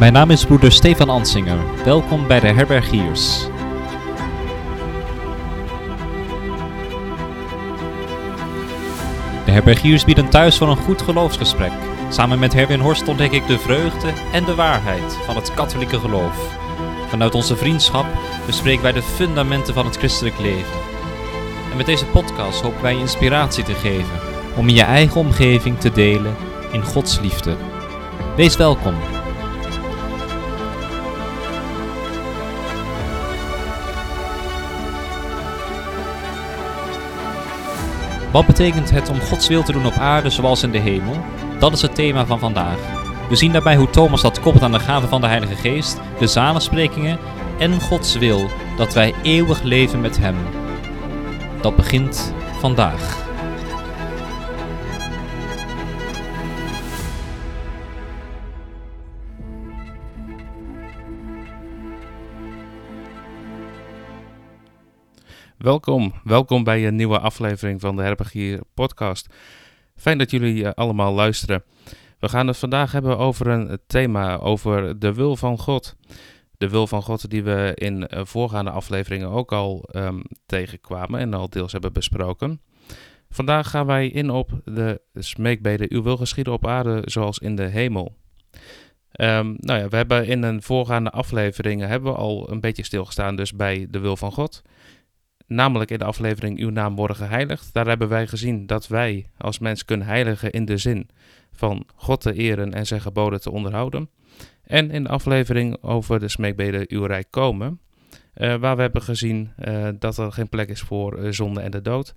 Mijn naam is broeder Stefan Ansinger. Welkom bij de Herbergiers. De Herbergiers bieden thuis voor een goed geloofsgesprek. Samen met Herwin Horst ontdek ik de vreugde en de waarheid van het katholieke geloof. Vanuit onze vriendschap bespreken wij de fundamenten van het christelijk leven. En met deze podcast hopen wij inspiratie te geven om in je eigen omgeving te delen in Gods liefde. Wees welkom. Wat betekent het om Gods wil te doen op aarde zoals in de hemel? Dat is het thema van vandaag. We zien daarbij hoe Thomas dat koppelt aan de gave van de Heilige Geest, de zalensprekingen en Gods wil dat wij eeuwig leven met Hem. Dat begint vandaag. Welkom, welkom bij een nieuwe aflevering van de Herbergier podcast. Fijn dat jullie uh, allemaal luisteren. We gaan het vandaag hebben over een thema, over de wil van God. De wil van God die we in uh, voorgaande afleveringen ook al um, tegenkwamen en al deels hebben besproken. Vandaag gaan wij in op de smeekbeden, uw wil geschieden op aarde zoals in de hemel. Um, nou ja, we hebben in een voorgaande afleveringen hebben we al een beetje stilgestaan dus bij de wil van God namelijk in de aflevering Uw naam worden geheiligd. Daar hebben wij gezien dat wij als mens kunnen heiligen in de zin van God te eren en zijn geboden te onderhouden. En in de aflevering over de smeekbeden Uw Rijk komen, uh, waar we hebben gezien uh, dat er geen plek is voor uh, zonde en de dood.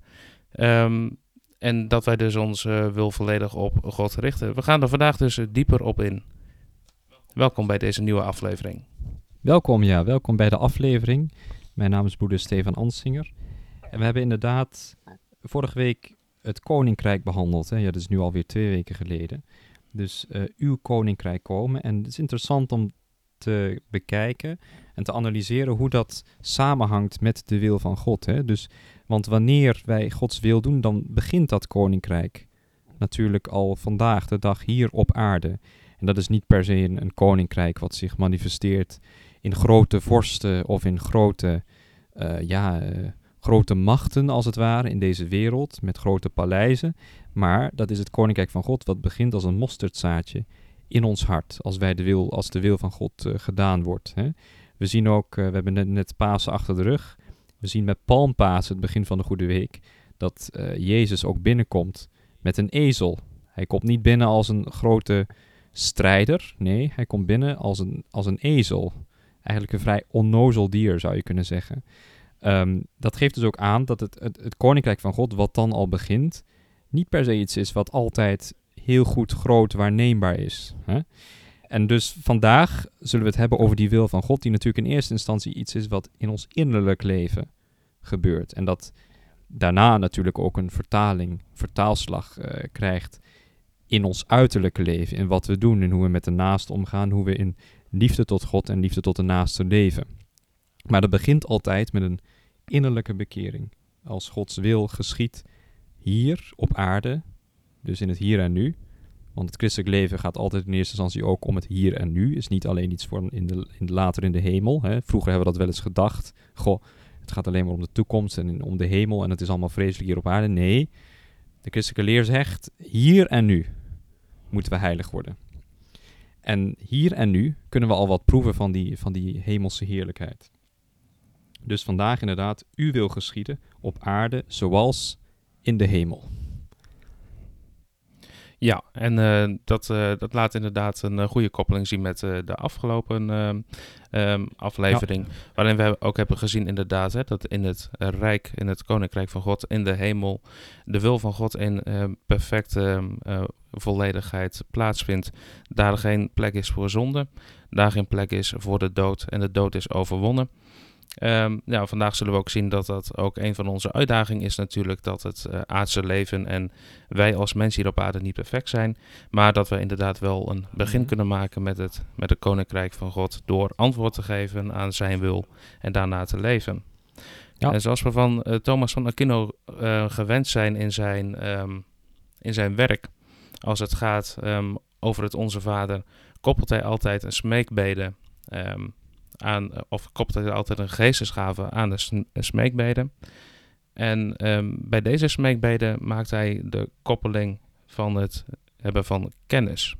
Um, en dat wij dus ons wil volledig op God richten. We gaan er vandaag dus dieper op in. Welkom bij deze nieuwe aflevering. Welkom, ja, welkom bij de aflevering. Mijn naam is broeder Stefan Ansinger. En we hebben inderdaad vorige week het koninkrijk behandeld. Hè? Ja, dat is nu alweer twee weken geleden. Dus uh, uw koninkrijk komen. En het is interessant om te bekijken en te analyseren hoe dat samenhangt met de wil van God. Hè? Dus, want wanneer wij Gods wil doen, dan begint dat koninkrijk natuurlijk al vandaag, de dag hier op aarde. En dat is niet per se een, een koninkrijk wat zich manifesteert in grote vorsten of in grote, uh, ja, uh, grote machten als het ware in deze wereld met grote paleizen. Maar dat is het koninkrijk van God wat begint als een mosterdzaadje in ons hart als, wij de wil, als de wil van God uh, gedaan wordt. Hè. We zien ook, we hebben net, Pasen achter de rug. We zien met Palmpasen, het begin van de Goede Week, dat Jezus ook binnenkomt met een ezel. Hij komt niet binnen als een grote strijder. Nee, hij komt binnen als een, als een ezel eigenlijk een vrij onnozel dier, zou je kunnen zeggen. Um, dat geeft dus ook aan dat het, het, het, koninkrijk van God, wat dan al begint, niet per se iets is wat altijd heel goed groot waarneembaar is. Hè? En dus vandaag zullen we het hebben over die wil van God, die natuurlijk in eerste instantie iets is wat in ons innerlijk leven gebeurt. En dat daarna natuurlijk ook een vertaling, vertaalslag uh, krijgt in ons uiterlijke leven, in wat we doen, in hoe we met de naast omgaan, hoe we in liefde tot God en liefde tot de naaste leven. Maar dat begint altijd met een innerlijke bekering. Als Gods wil geschiet hier op aarde, dus in het hier en nu. Want het christelijk leven gaat altijd in eerste instantie ook om het hier en nu. Is niet alleen iets voor in de, in later in de hemel. Hè. Vroeger hebben we dat wel eens gedacht. Goh, het gaat alleen maar om de toekomst en om de hemel en het is allemaal vreselijk hier op aarde. Nee, de christelijke leer zegt hier en nu moeten we heilig worden. En hier en nu kunnen we al wat proeven van die, van die hemelse heerlijkheid. Dus vandaag inderdaad, u wil geschieden op aarde zoals in de hemel. Ja, en uh, dat, uh, dat laat inderdaad een uh, goede koppeling zien met de afgelopen um, aflevering. Ja. Waarin we ook hebben gezien inderdaad hè, dat in het Rijk, in het Koninkrijk van God, in de hemel, de wil van God in perfecte volledigheid plaatsvindt. Daar geen plek is voor zonde, daar geen plek is voor de dood en de dood is overwonnen. Um, nou, vandaag zullen we ook zien dat dat ook een van onze uitdagingen is natuurlijk dat het uh, aardse leven en wij als mensen hier op aarde niet perfect zijn, maar dat we inderdaad wel een begin kunnen maken met het, met het koninkrijk van God door antwoord te geven aan zijn wil en daarna te leven. Ja. En zoals we van uh, Thomas van Aquino uh, gewend zijn in zijn, um, in zijn werk, als het gaat um, over het Onze Vader, koppelt hij altijd een smeekbede ehm, aan, of koppelt hij altijd een geestesgave aan de sm- smeekbede. En ehm, bij deze smeekbede maakt hij de koppeling van het hebben van kennis.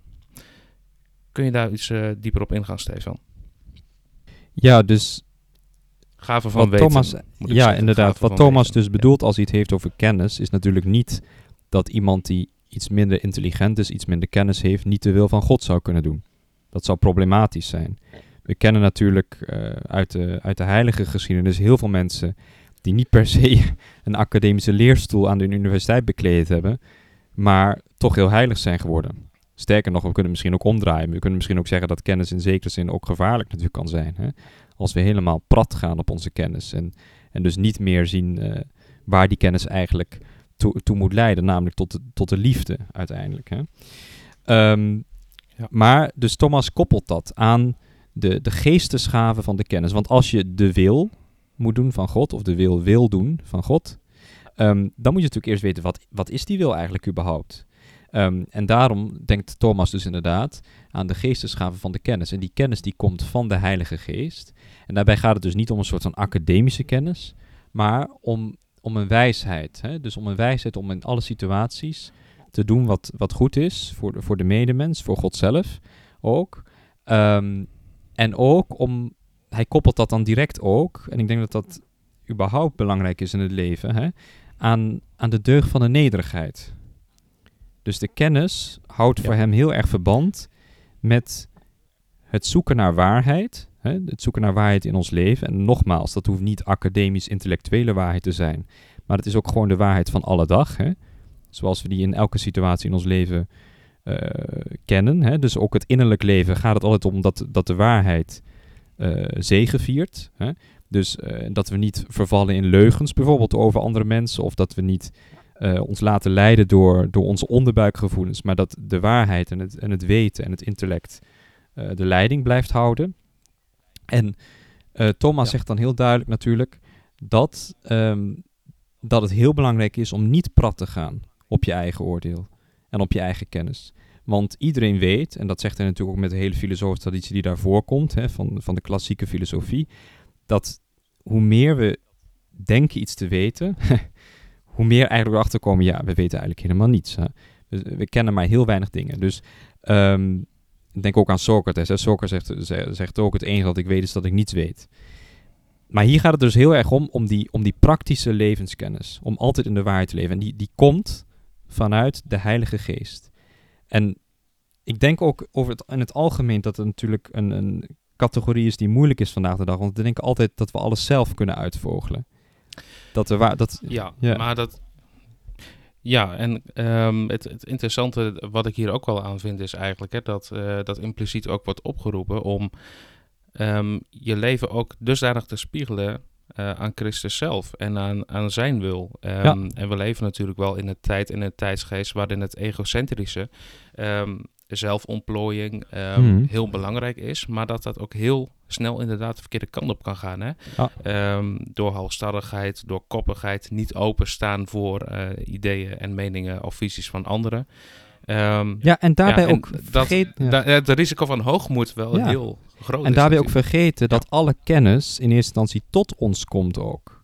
Kun je daar iets eh, dieper op ingaan, Stefan? Ja, dus Gaven van weten. Thomas, ik ja, inderdaad. Wat Thomas weten. dus bedoelt als hij het heeft over kennis, is natuurlijk niet dat iemand die iets minder intelligent is, iets minder kennis heeft, niet de wil van God zou kunnen doen. Dat zou problematisch zijn. We kennen natuurlijk eh, uit, de, uit de heilige geschiedenis heel veel mensen die niet per se een academische leerstoel aan de universiteit bekleed hebben, maar toch heel heilig zijn geworden. Sterker nog, we kunnen misschien ook omdraaien. We kunnen misschien ook zeggen dat kennis in zekere zin ook gevaarlijk natuurlijk kan zijn. Hè? Als we helemaal prat gaan op onze kennis en, en dus niet meer zien eh, waar die kennis eigenlijk toe, toe moet leiden, namelijk tot de, tot de liefde uiteindelijk. Hè? Ehm, Ja. Maar dus Thomas koppelt dat aan de, de geestesgave van de kennis. Want als je de wil moet doen van God, of de wil wil doen van God, ehm, dan moet je natuurlijk eerst weten, wat, wat is die wil eigenlijk überhaupt? Ehm, en daarom denkt Thomas dus inderdaad aan de geestesgave van de kennis. En die kennis die komt van de Heilige Geest. En daarbij gaat het dus niet om een soort van academische kennis, maar om, om een wijsheid. Hè? Dus om een wijsheid om in alle situaties te doen wat, wat goed is voor de, voor de medemens, voor God zelf ook. Ehm, en ook om, hij koppelt dat dan direct ook, en ik denk dat dat überhaupt belangrijk is in het leven, hè, aan, aan de deugd van de nederigheid. Dus de kennis houdt Ja. voor hem heel erg verband met het zoeken naar waarheid. Hè, het zoeken naar waarheid in ons leven. En nogmaals, dat hoeft niet academisch-intellectuele waarheid te zijn. Maar het is ook gewoon de waarheid van alle dag. Hè? Zoals we die in elke situatie in ons leven eh, kennen. Hè? Dus ook het innerlijk leven gaat het altijd om dat, dat de waarheid eh zegeviert. Hè? Dus eh, dat we niet vervallen in leugens bijvoorbeeld over andere mensen. Of dat we niet ons laten leiden door, door onze onderbuikgevoelens. Maar dat de waarheid en het, en het weten en het intellect de leiding blijft houden. En eh, Thomas Ja. zegt dan heel duidelijk natuurlijk dat, ehm, dat het heel belangrijk is om niet prat te gaan op je eigen oordeel en op je eigen kennis. Want iedereen weet, en dat zegt hij natuurlijk ook met de hele filosofische traditie die daarvoor komt, hè, van, van de klassieke filosofie, dat hoe meer we denken iets te weten, hoe meer eigenlijk erachter komen, ja, we weten eigenlijk helemaal niets. Hè. We, we kennen maar heel weinig dingen. Dus ehm, denk ook aan Socrates. Hè. Socrates zegt, ze- zegt ook, het enige dat ik weet is dat ik niets weet. Maar hier gaat het dus heel erg om, om die, om die praktische levenskennis. Om altijd in de waarheid te leven. En die, die komt vanuit de Heilige Geest. En ik denk ook over het, in het algemeen dat het natuurlijk een, een categorie is die moeilijk is vandaag de dag. Want we denken altijd dat we alles zelf kunnen uitvogelen. Dat we waar, dat, Ja, Ja. maar dat. Ja, en ehm, het, het interessante wat ik hier ook wel aan vind is eigenlijk hè, dat, eh, dat impliciet ook wordt opgeroepen om ehm, je leven ook dusdanig te spiegelen eh, aan Christus zelf en aan, aan zijn wil. Ehm, En we leven natuurlijk wel in een tijd en een tijdsgeest waarin het egocentrische, zelfontplooiing Mhm. heel belangrijk is, maar dat dat ook heel snel inderdaad de verkeerde kant op kan gaan. Hè? Ehm, door halstarrigheid, door koppigheid, niet openstaan voor eh, ideeën en meningen of visies van anderen. Ehm, ja, en daarbij ja, en ook dat, vergeet, ja. da- het risico van hoogmoed wel Ja. heel groot En is daarbij ook vergeten dat alle kennis in eerste instantie tot ons komt ook.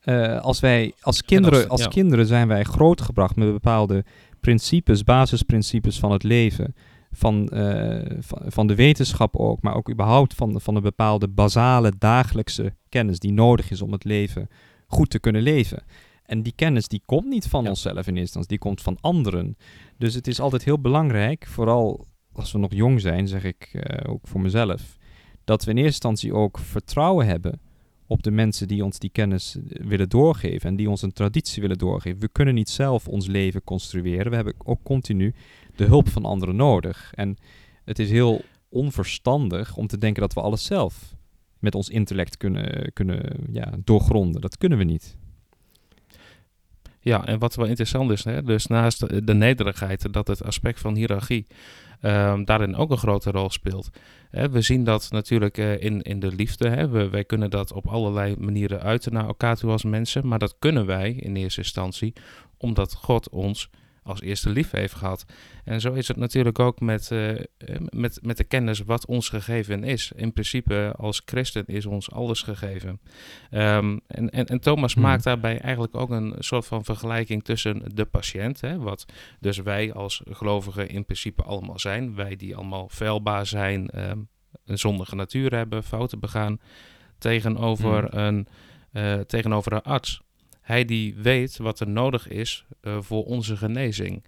Eh, als wij als kinderen, als kinderen zijn wij grootgebracht met bepaalde principes, basisprincipes van het leven. Van, eh, van, van de wetenschap ook, maar ook überhaupt van, van een bepaalde basale dagelijkse kennis die nodig is om het leven goed te kunnen leven. En die kennis die komt niet van Ja. onszelf in eerste instantie, die komt van anderen. Dus het is altijd heel belangrijk, vooral als we nog jong zijn, zeg ik eh, ook voor mezelf, dat we in eerste instantie ook vertrouwen hebben op de mensen die ons die kennis willen doorgeven en die ons een traditie willen doorgeven. We kunnen niet zelf ons leven construeren. We hebben ook continu de hulp van anderen nodig. En het is heel onverstandig om te denken dat we alles zelf met ons intellect kunnen, kunnen ja, doorgronden. Dat kunnen we niet. Ja, en wat wel interessant is, hè, dus naast de, de nederigheid, dat het aspect van hiërarchie ehm, daarin ook een grote rol speelt. Hè, we zien dat natuurlijk eh, in, in de liefde. Hè, we, wij kunnen dat op allerlei manieren uiten naar elkaar toe als mensen, maar dat kunnen wij in eerste instantie omdat God ons als eerste lief heeft gehad. En zo is het natuurlijk ook met, uh, met, met de kennis wat ons gegeven is. In principe, als christen is ons alles gegeven. Um, en, en, en, Thomas hmm. maakt daarbij eigenlijk ook een soort van vergelijking tussen de patiënt, hè, wat dus wij als gelovigen in principe allemaal zijn. Wij die allemaal vuilbaar zijn, um, een zondige natuur hebben, fouten begaan, tegenover, hmm. een, uh, tegenover een arts. Hij die weet wat er nodig is uh, voor onze genezing.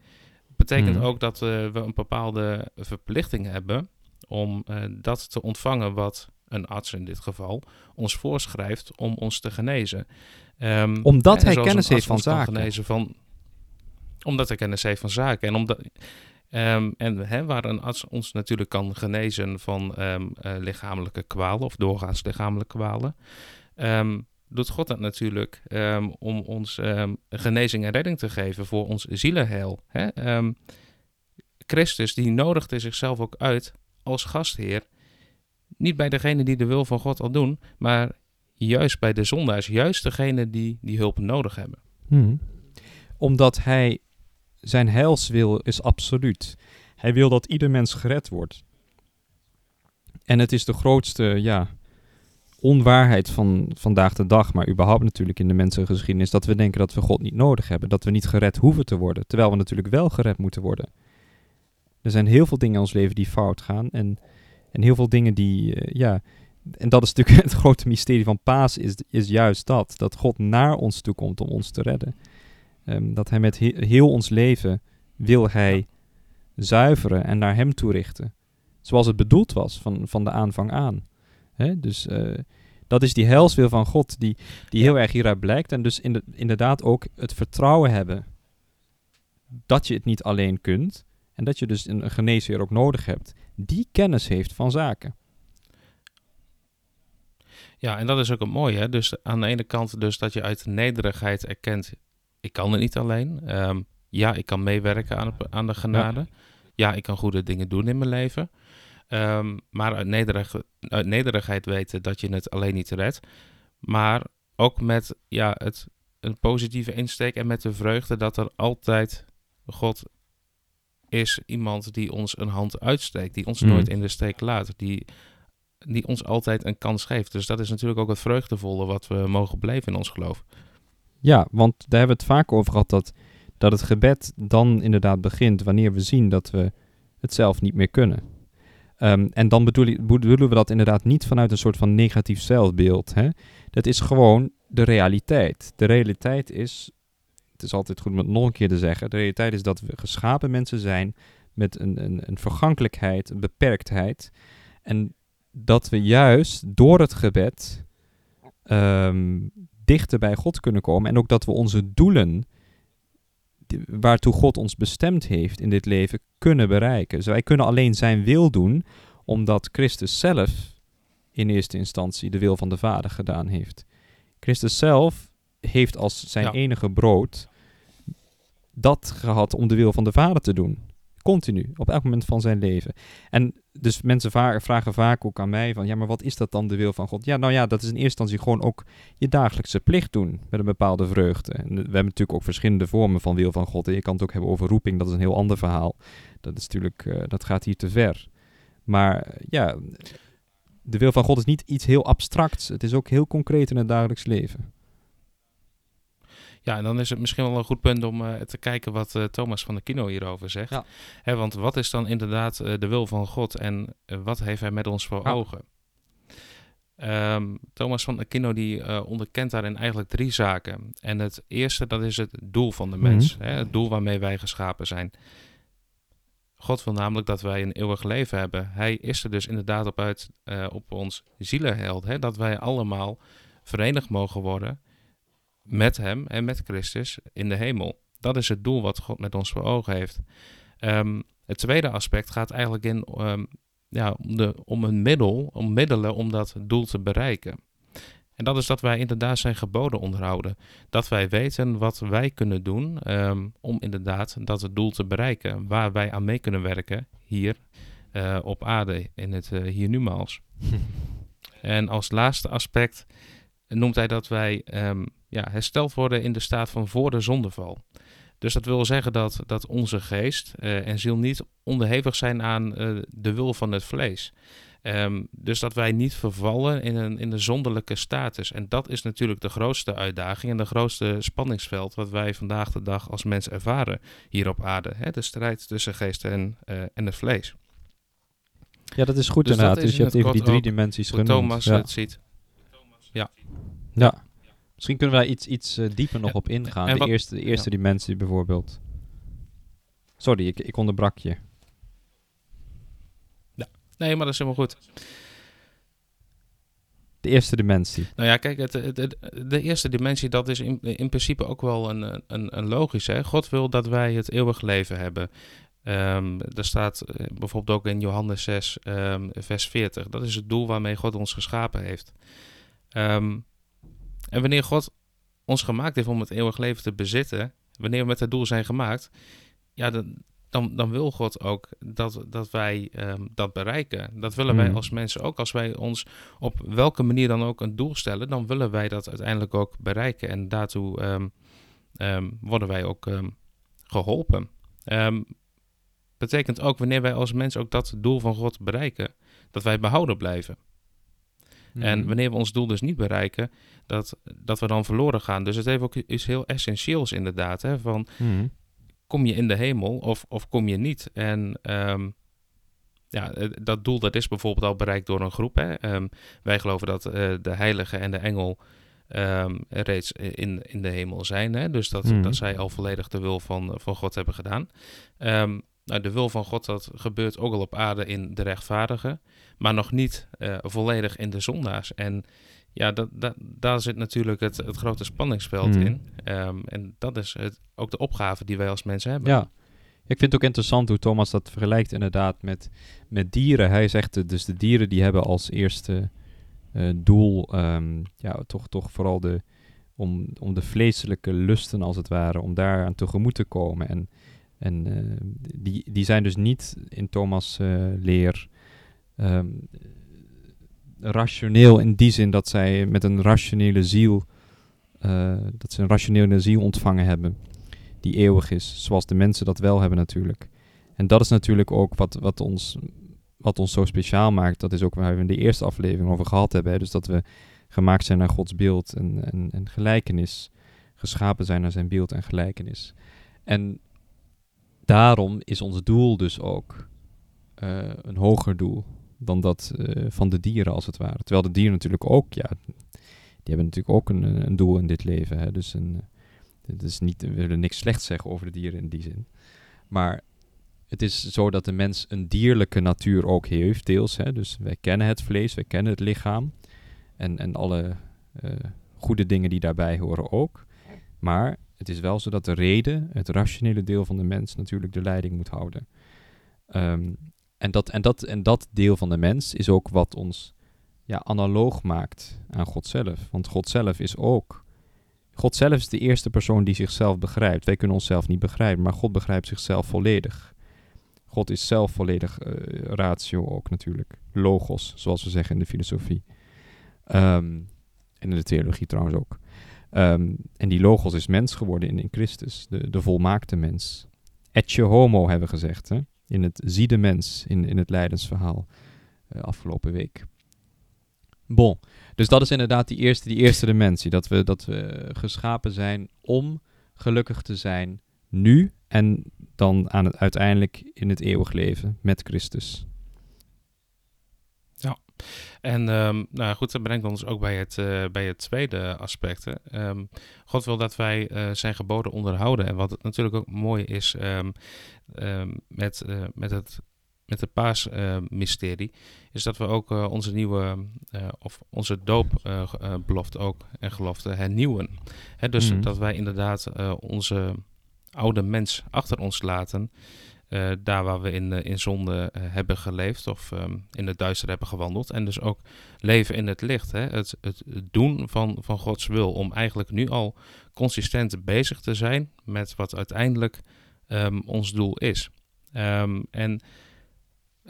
Betekent hmm. ook dat uh, we een bepaalde verplichting hebben om uh, dat te ontvangen wat een arts in dit geval ons voorschrijft om ons te genezen. Um, omdat hij kennis heeft van zaken. Genezen van, omdat hij kennis heeft van zaken. En, omdat, um, en hè, waar een arts ons natuurlijk kan genezen van um, uh, lichamelijke kwalen of doorgaans lichamelijke kwalen doet God dat natuurlijk um, om ons um, genezing en redding te geven voor ons zielenheil. Hè? Um, Christus die nodigde zichzelf ook uit als gastheer. Niet bij degene die de wil van God al doen, maar juist bij de zondaars, juist degene die die hulp nodig hebben. Hmm. Omdat hij zijn heilswil is absoluut. Hij wil dat ieder mens gered wordt. En het is de grootste, ja, onwaarheid van vandaag de dag, maar überhaupt natuurlijk in de mensengeschiedenis, dat we denken dat we God niet nodig hebben, dat we niet gered hoeven te worden, terwijl we natuurlijk wel gered moeten worden. Er zijn heel veel dingen in ons leven die fout gaan en, en heel veel dingen die, uh, ja, en dat is natuurlijk het grote mysterie van Paas, is, is juist dat, dat God naar ons toe komt om ons te redden. Um, dat hij met he heel ons leven wil hij zuiveren en naar hem toerichten. Zoals het bedoeld was van, van de aanvang aan. Hè? Dus uh, dat is die heilswil van God die, die heel erg hieruit blijkt. En dus in de, inderdaad ook het vertrouwen hebben dat je het niet alleen kunt. En dat je dus een, een geneesheer ook nodig hebt. Die kennis heeft van zaken. Ja, en dat is ook het mooie. Hè? Dus aan de ene kant dus dat je uit nederigheid erkent... ik kan het niet alleen. Um, ja, ik kan meewerken aan, aan de genade. Ja. ja, ik kan goede dingen doen in mijn leven. Um, maar uit, nederig, uit nederigheid weten dat je het alleen niet redt. Maar ook met ja, het, een positieve insteek en met de vreugde dat er altijd God is iemand die ons een hand uitsteekt, die ons mm. nooit in de steek laat, die, die ons altijd een kans geeft. Dus dat is natuurlijk ook het vreugdevolle wat we mogen blijven in ons geloof. Ja, want daar hebben we het vaak over gehad dat, dat het gebed dan inderdaad begint wanneer we zien dat we het zelf niet meer kunnen. Um, en dan bedoel, bedoelen we dat inderdaad niet vanuit een soort van negatief zelfbeeld. Hè? Dat is gewoon de realiteit. De realiteit is, het is altijd goed om het nog een keer te zeggen, de realiteit is dat we geschapen mensen zijn met een, een, een vergankelijkheid, een beperktheid. En dat we juist door het gebed um, dichter bij God kunnen komen. En ook dat we onze doelen waartoe God ons bestemd heeft in dit leven kunnen bereiken. Dus wij kunnen alleen zijn wil doen, omdat Christus zelf in eerste instantie de wil van de Vader gedaan heeft. Christus zelf heeft als zijn ja. enige brood dat gehad om de wil van de Vader te doen. Continu, op elk moment van zijn leven. En dus mensen vragen vaak ook aan mij van, ja, maar wat is dat dan de wil van God? Ja, nou ja, dat is in eerste instantie gewoon ook je dagelijkse plicht doen met een bepaalde vreugde. En we hebben natuurlijk ook verschillende vormen van wil van God. Je kan het ook hebben over roeping, dat is een heel ander verhaal. Dat is natuurlijk, uh, dat gaat hier te ver. Maar uh, ja, de wil van God is niet iets heel abstracts. Het is ook heel concreet in het dagelijks leven. Ja, en dan is het misschien wel een goed punt om uh, te kijken wat uh, Thomas van de Kino hierover zegt. Ja. Hè, want wat is dan inderdaad uh, de wil van God en wat heeft hij met ons voor ja. ogen? Um, Thomas van Aquino die onderkent daarin eigenlijk drie zaken. En het eerste, dat is het doel van de mens. Mm -hmm. hè, het doel waarmee wij geschapen zijn. God wil namelijk dat wij een eeuwig leven hebben. Hij is er dus inderdaad op uit op ons zielenheld. Hè, dat wij allemaal verenigd mogen worden met Hem en met Christus in de hemel. Dat is het doel wat God met ons voor ogen heeft. Um, het tweede aspect gaat eigenlijk in um, ja, om, de, om een middel, om middelen om dat doel te bereiken. En dat is dat wij inderdaad zijn geboden onderhouden. Dat wij weten wat wij kunnen doen um, om inderdaad dat doel te bereiken. Waar wij aan mee kunnen werken hier uh, op aarde, in het uh, hier nu maals. en als laatste aspect noemt hij dat wij um, ja, hersteld worden in de staat van voor de zondeval. Dus dat wil zeggen dat, dat onze geest eh, en ziel niet onderhevig zijn aan eh, de wil van het vlees. Ehm, dus dat wij niet vervallen in een, in een zonderlijke status. En dat is natuurlijk de grootste uitdaging en de grootste spanningsveld wat wij vandaag de dag als mens ervaren hier op aarde. Hè? De strijd tussen geest en, uh, en het vlees. Ja, dat is goed dus inderdaad. Dus je hebt even die drie dimensies genoemd. Thomas ja. het ziet. Ja. Ja. Misschien kunnen wij iets, iets uh, dieper nog op ingaan. de, eerste, de eerste dimensie bijvoorbeeld. Sorry, ik, ik onderbrak je. Nee, maar dat is helemaal goed. De eerste dimensie. Nou ja, kijk, het, het, de eerste dimensie, dat is in, in principe ook wel een, een, een logische. God wil dat wij het eeuwig leven hebben. Um, er staat uh, bijvoorbeeld ook in Johannes 6, um, ehm, vers 40. Dat is het doel waarmee God ons geschapen heeft. Um, en wanneer God ons gemaakt heeft om het eeuwig leven te bezitten, wanneer we met het doel zijn gemaakt, ja, dan, dan, dan wil God ook dat, dat wij um, dat bereiken. Dat willen wij hmm. als mensen ook. Als wij ons op welke manier dan ook een doel stellen, dan willen wij dat uiteindelijk ook bereiken. En daartoe um, um, worden wij ook geholpen. betekent ook wanneer wij als mensen ook dat doel van God bereiken, dat wij behouden blijven. En hmm. wanneer we ons doel dus niet bereiken, dat, dat we dan verloren gaan. Dus het heeft ook iets heel essentieels inderdaad. Hè, van hmm kom je in de hemel of, of kom je niet? En um, ja, eh, dat doel dat is bijvoorbeeld al bereikt door een groep. Hè? Um, wij geloven dat uh, de heilige en de engel um, reeds in, in de hemel zijn. Hè? Dus dat, mm. dat zij al volledig de wil van, van God hebben gedaan. Nou, de wil van God dat gebeurt ook al op aarde in de rechtvaardigen, maar nog niet uh, volledig in de zondaars. En ja, dat, dat, daar zit natuurlijk het, het grote spanningsveld hmm. in. Um, en dat is het, ook de opgave die wij als mensen hebben. Ja. Ik vind het ook interessant hoe Thomas dat vergelijkt inderdaad met, met dieren. Hij zegt dus de dieren die hebben als eerste uh, doel um, ja, toch, toch vooral de, om, om de vleeselijke lusten als het ware, om daar aan tegemoet te komen. En, en uh, die, die zijn dus niet in Thomas' uh, leer um, rationeel in die zin dat zij met een rationele ziel, uh, dat ze een rationele ziel ontvangen hebben, die eeuwig is, zoals de mensen dat wel hebben natuurlijk. En dat is natuurlijk ook wat, wat, ons, wat ons zo speciaal maakt. Dat is ook waar we in de eerste aflevering over gehad hebben. Dus dat we gemaakt zijn naar Gods beeld en, en, en gelijkenis. Geschapen zijn naar zijn beeld en gelijkenis. En daarom is ons doel dus ook uh, een hoger doel dan dat uh, van de dieren als het ware. Terwijl de dieren natuurlijk ook, ja, die hebben natuurlijk ook een, een doel in dit leven. Hè? Dus een, het is niet, we willen niks slechts zeggen over de dieren in die zin. Maar het is zo dat de mens een dierlijke natuur ook heeft, deels. Hè? Dus wij kennen het vlees, wij kennen het lichaam. En, en alle goede dingen die daarbij horen ook. Maar het is wel zo dat de reden, het rationele deel van de mens, natuurlijk de leiding moet houden. Um, en dat, en, dat, en dat deel van de mens is ook wat ons ja, analoog maakt aan God zelf. Want God zelf is ook. God zelf is de eerste persoon die zichzelf begrijpt. Wij kunnen onszelf niet begrijpen, maar God begrijpt zichzelf volledig. God is zelf volledig uh, ratio ook natuurlijk. Logos, zoals we zeggen in de filosofie. Um, en in de theologie trouwens ook. Um, en die logos is mens geworden in, in Christus, de, de volmaakte mens. Etje homo hebben we gezegd. Hè? in het zie de mens in, in het lijdensverhaal uh, afgelopen week. Bon, dus dat is inderdaad die eerste, die eerste dimensie. Dat we, dat we geschapen zijn om gelukkig te zijn nu en dan aan het, uiteindelijk in het eeuwig leven met Christus. Ja, en um, nou goed, dat brengt ons ook bij het, uh, bij het tweede aspect. Um, God wil dat wij uh, zijn geboden onderhouden. En wat natuurlijk ook mooi is um, met, uh, met het met het paasmysterie, is dat we ook onze nieuwe, of onze doopbelofte ook en gelofte hernieuwen. Hè, dus mm. dat wij inderdaad onze oude mens achter ons laten. Uh, daar waar we in, uh, in zonde uh, hebben geleefd of um, in het duister hebben gewandeld. En dus ook leven in het licht. Hè? Het, het doen van, van Gods wil. Om eigenlijk nu al consistent bezig te zijn met wat uiteindelijk um, ons doel is. Um, en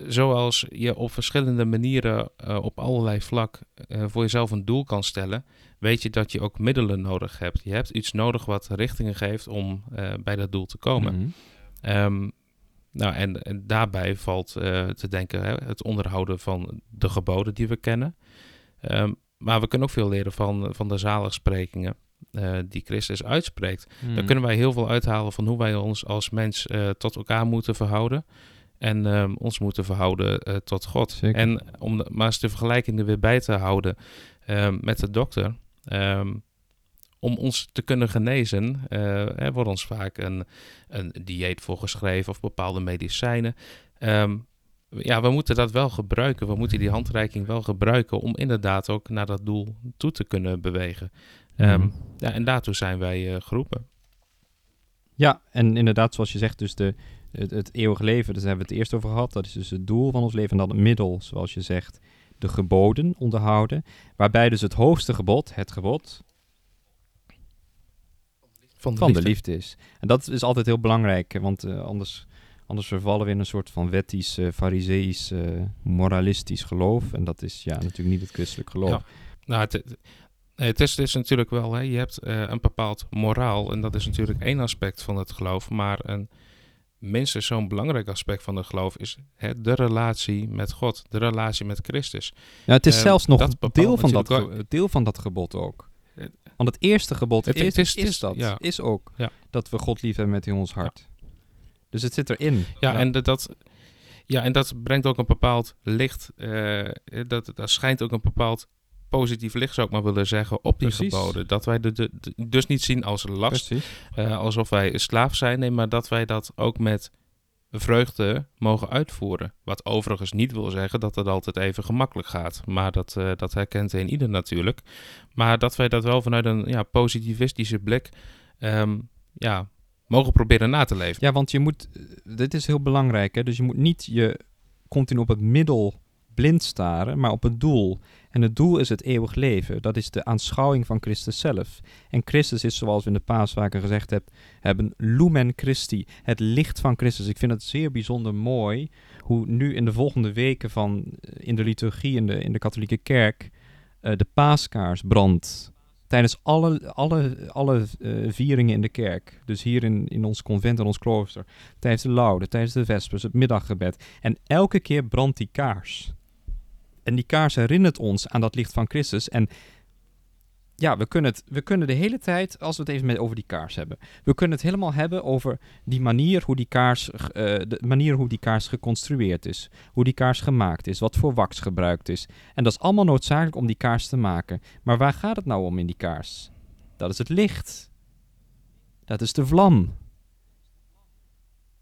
zoals je op verschillende manieren uh, op allerlei vlak uh, voor jezelf een doel kan stellen, weet je dat je ook middelen nodig hebt. Je hebt iets nodig wat richtingen geeft om uh, bij dat doel te komen. Mm -hmm. um, nou, en, en, daarbij valt te denken hè, het onderhouden van de geboden die we kennen. Um, maar we kunnen ook veel leren van, van de zaligsprekingen uh, die Christus uitspreekt. Mm. Daar kunnen wij heel veel uithalen van hoe wij ons als mens uh, tot elkaar moeten verhouden. En um, ons moeten verhouden tot God. Zeker. En om de, maar eens de vergelijking er weer bij te houden um, met de dokter. Um, om ons te kunnen genezen, er wordt ons vaak een, een dieet voorgeschreven of bepaalde medicijnen. ja, we moeten dat wel gebruiken. We moeten die handreiking wel gebruiken om inderdaad ook naar dat doel toe te kunnen bewegen. Mm. Um, ja, en daartoe zijn wij uh, geroepen. Ja, en inderdaad, zoals je zegt, dus de, het, het eeuwige leven, daar hebben we het eerst over gehad. Dat is dus het doel van ons leven. En dan het middel, zoals je zegt, de geboden onderhouden. Waarbij dus het hoogste gebod, het gebod van de, van liefde. de liefde is. En dat is altijd heel belangrijk, want uh, anders, anders vervallen we in een soort van wettisch, uh, fariseïs, uh, moralistisch geloof. En dat is ja natuurlijk niet het christelijk geloof. Ja. Nou, het, het, is, het is natuurlijk wel, hè, je hebt uh, een bepaald moraal en dat is natuurlijk één aspect van het geloof, maar een minstens zo'n belangrijk aspect van het geloof is hè, de relatie met God, de relatie met Christus. Ja, het is uh, zelfs nog deel van, dat ge- deel van dat gebod ook. Want het eerste gebod het, is, het is, is, dat, ja. is ook ja. dat we God lief hebben met in ons hart. Ja. Dus het zit erin. Ja, en dat... Ja, en dat brengt ook een bepaald licht. Uh, dat, dat schijnt ook een bepaald positief licht, zou ik maar willen zeggen, op die Precies. geboden. Dat wij de, de, de, dus niet zien als last, uh, alsof wij slaaf zijn, nee, maar dat wij dat ook met vreugde mogen uitvoeren. Wat overigens niet wil zeggen dat het altijd even gemakkelijk gaat, maar dat, uh, dat herkent een ieder natuurlijk. Maar dat wij dat wel vanuit een ja, positivistische blik um, ja, mogen proberen na te leven. Ja, want je moet, dit is heel belangrijk, hè? dus je moet niet je continu op het middel blind staren, maar op het doel. En het doel is het eeuwig leven. Dat is de aanschouwing van Christus zelf. En Christus is, zoals we in de paas vaker gezegd heb, hebben, lumen Christi, het licht van Christus. Ik vind het zeer bijzonder mooi hoe nu in de volgende weken van, in de liturgie in de, in de katholieke kerk, uh, de paaskaars brandt. Tijdens alle, alle, alle uh, vieringen in de kerk. Dus hier in, in ons convent en ons klooster. Tijdens de laude, tijdens de vespers, het middaggebed. En elke keer brandt die kaars. En die kaars herinnert ons aan dat licht van Christus. En ja, we kunnen, het, we kunnen de hele tijd, als we het even met, over die kaars hebben, we kunnen het helemaal hebben over die manier hoe die kaars, uh, de manier hoe die kaars geconstrueerd is, hoe die kaars gemaakt is, wat voor wax gebruikt is. En dat is allemaal noodzakelijk om die kaars te maken. Maar waar gaat het nou om in die kaars? Dat is het licht. Dat is de vlam.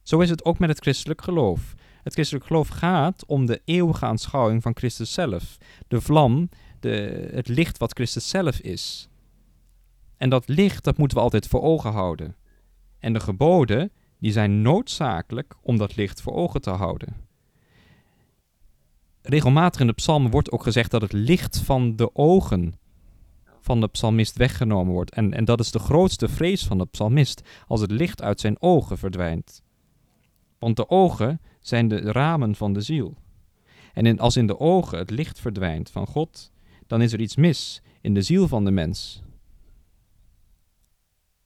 Zo is het ook met het christelijk geloof. Het christelijk geloof gaat om de eeuwige aanschouwing van Christus zelf. De vlam, de, het licht wat Christus zelf is. En dat licht, dat moeten we altijd voor ogen houden. En de geboden, die zijn noodzakelijk om dat licht voor ogen te houden. Regelmatig in de psalmen wordt ook gezegd dat het licht van de ogen van de psalmist weggenomen wordt. En, en dat is de grootste vrees van de psalmist, als het licht uit zijn ogen verdwijnt. Want de ogen zijn de ramen van de ziel. En in, als in de ogen het licht verdwijnt van God, dan is er iets mis in de ziel van de mens.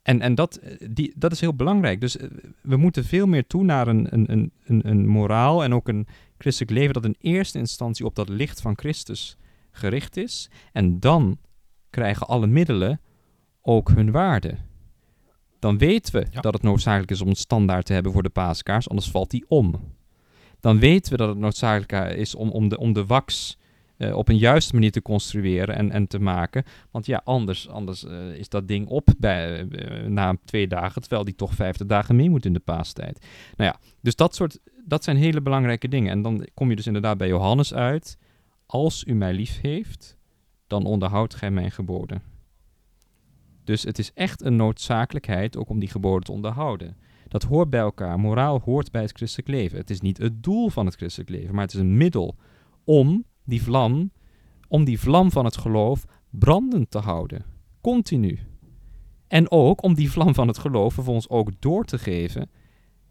En, en dat, die, dat is heel belangrijk. Dus we moeten veel meer toe naar een, een, een, een, een moraal en ook een christelijk leven dat in eerste instantie op dat licht van Christus gericht is. En dan krijgen alle middelen ook hun waarde dan weten we ja. dat het noodzakelijk is om een standaard te hebben voor de paaskaars, anders valt die om. Dan weten we dat het noodzakelijk is om, om, de, om de wax uh, op een juiste manier te construeren en, en te maken. Want ja, anders, anders uh, is dat ding op bij, na twee dagen, terwijl die toch vijftig dagen mee moet in de paastijd. Nou ja, dus dat, soort, dat zijn hele belangrijke dingen. En dan kom je dus inderdaad bij Johannes uit. Als u mij lief heeft, dan onderhoudt gij mijn geboden. Dus het is echt een noodzakelijkheid ook om die geboden te onderhouden. Dat hoort bij elkaar. Moraal hoort bij het christelijk leven. Het is niet het doel van het christelijk leven, maar het is een middel om die vlam, om die vlam van het geloof brandend te houden. Continu. En ook om die vlam van het geloof vervolgens ook door te geven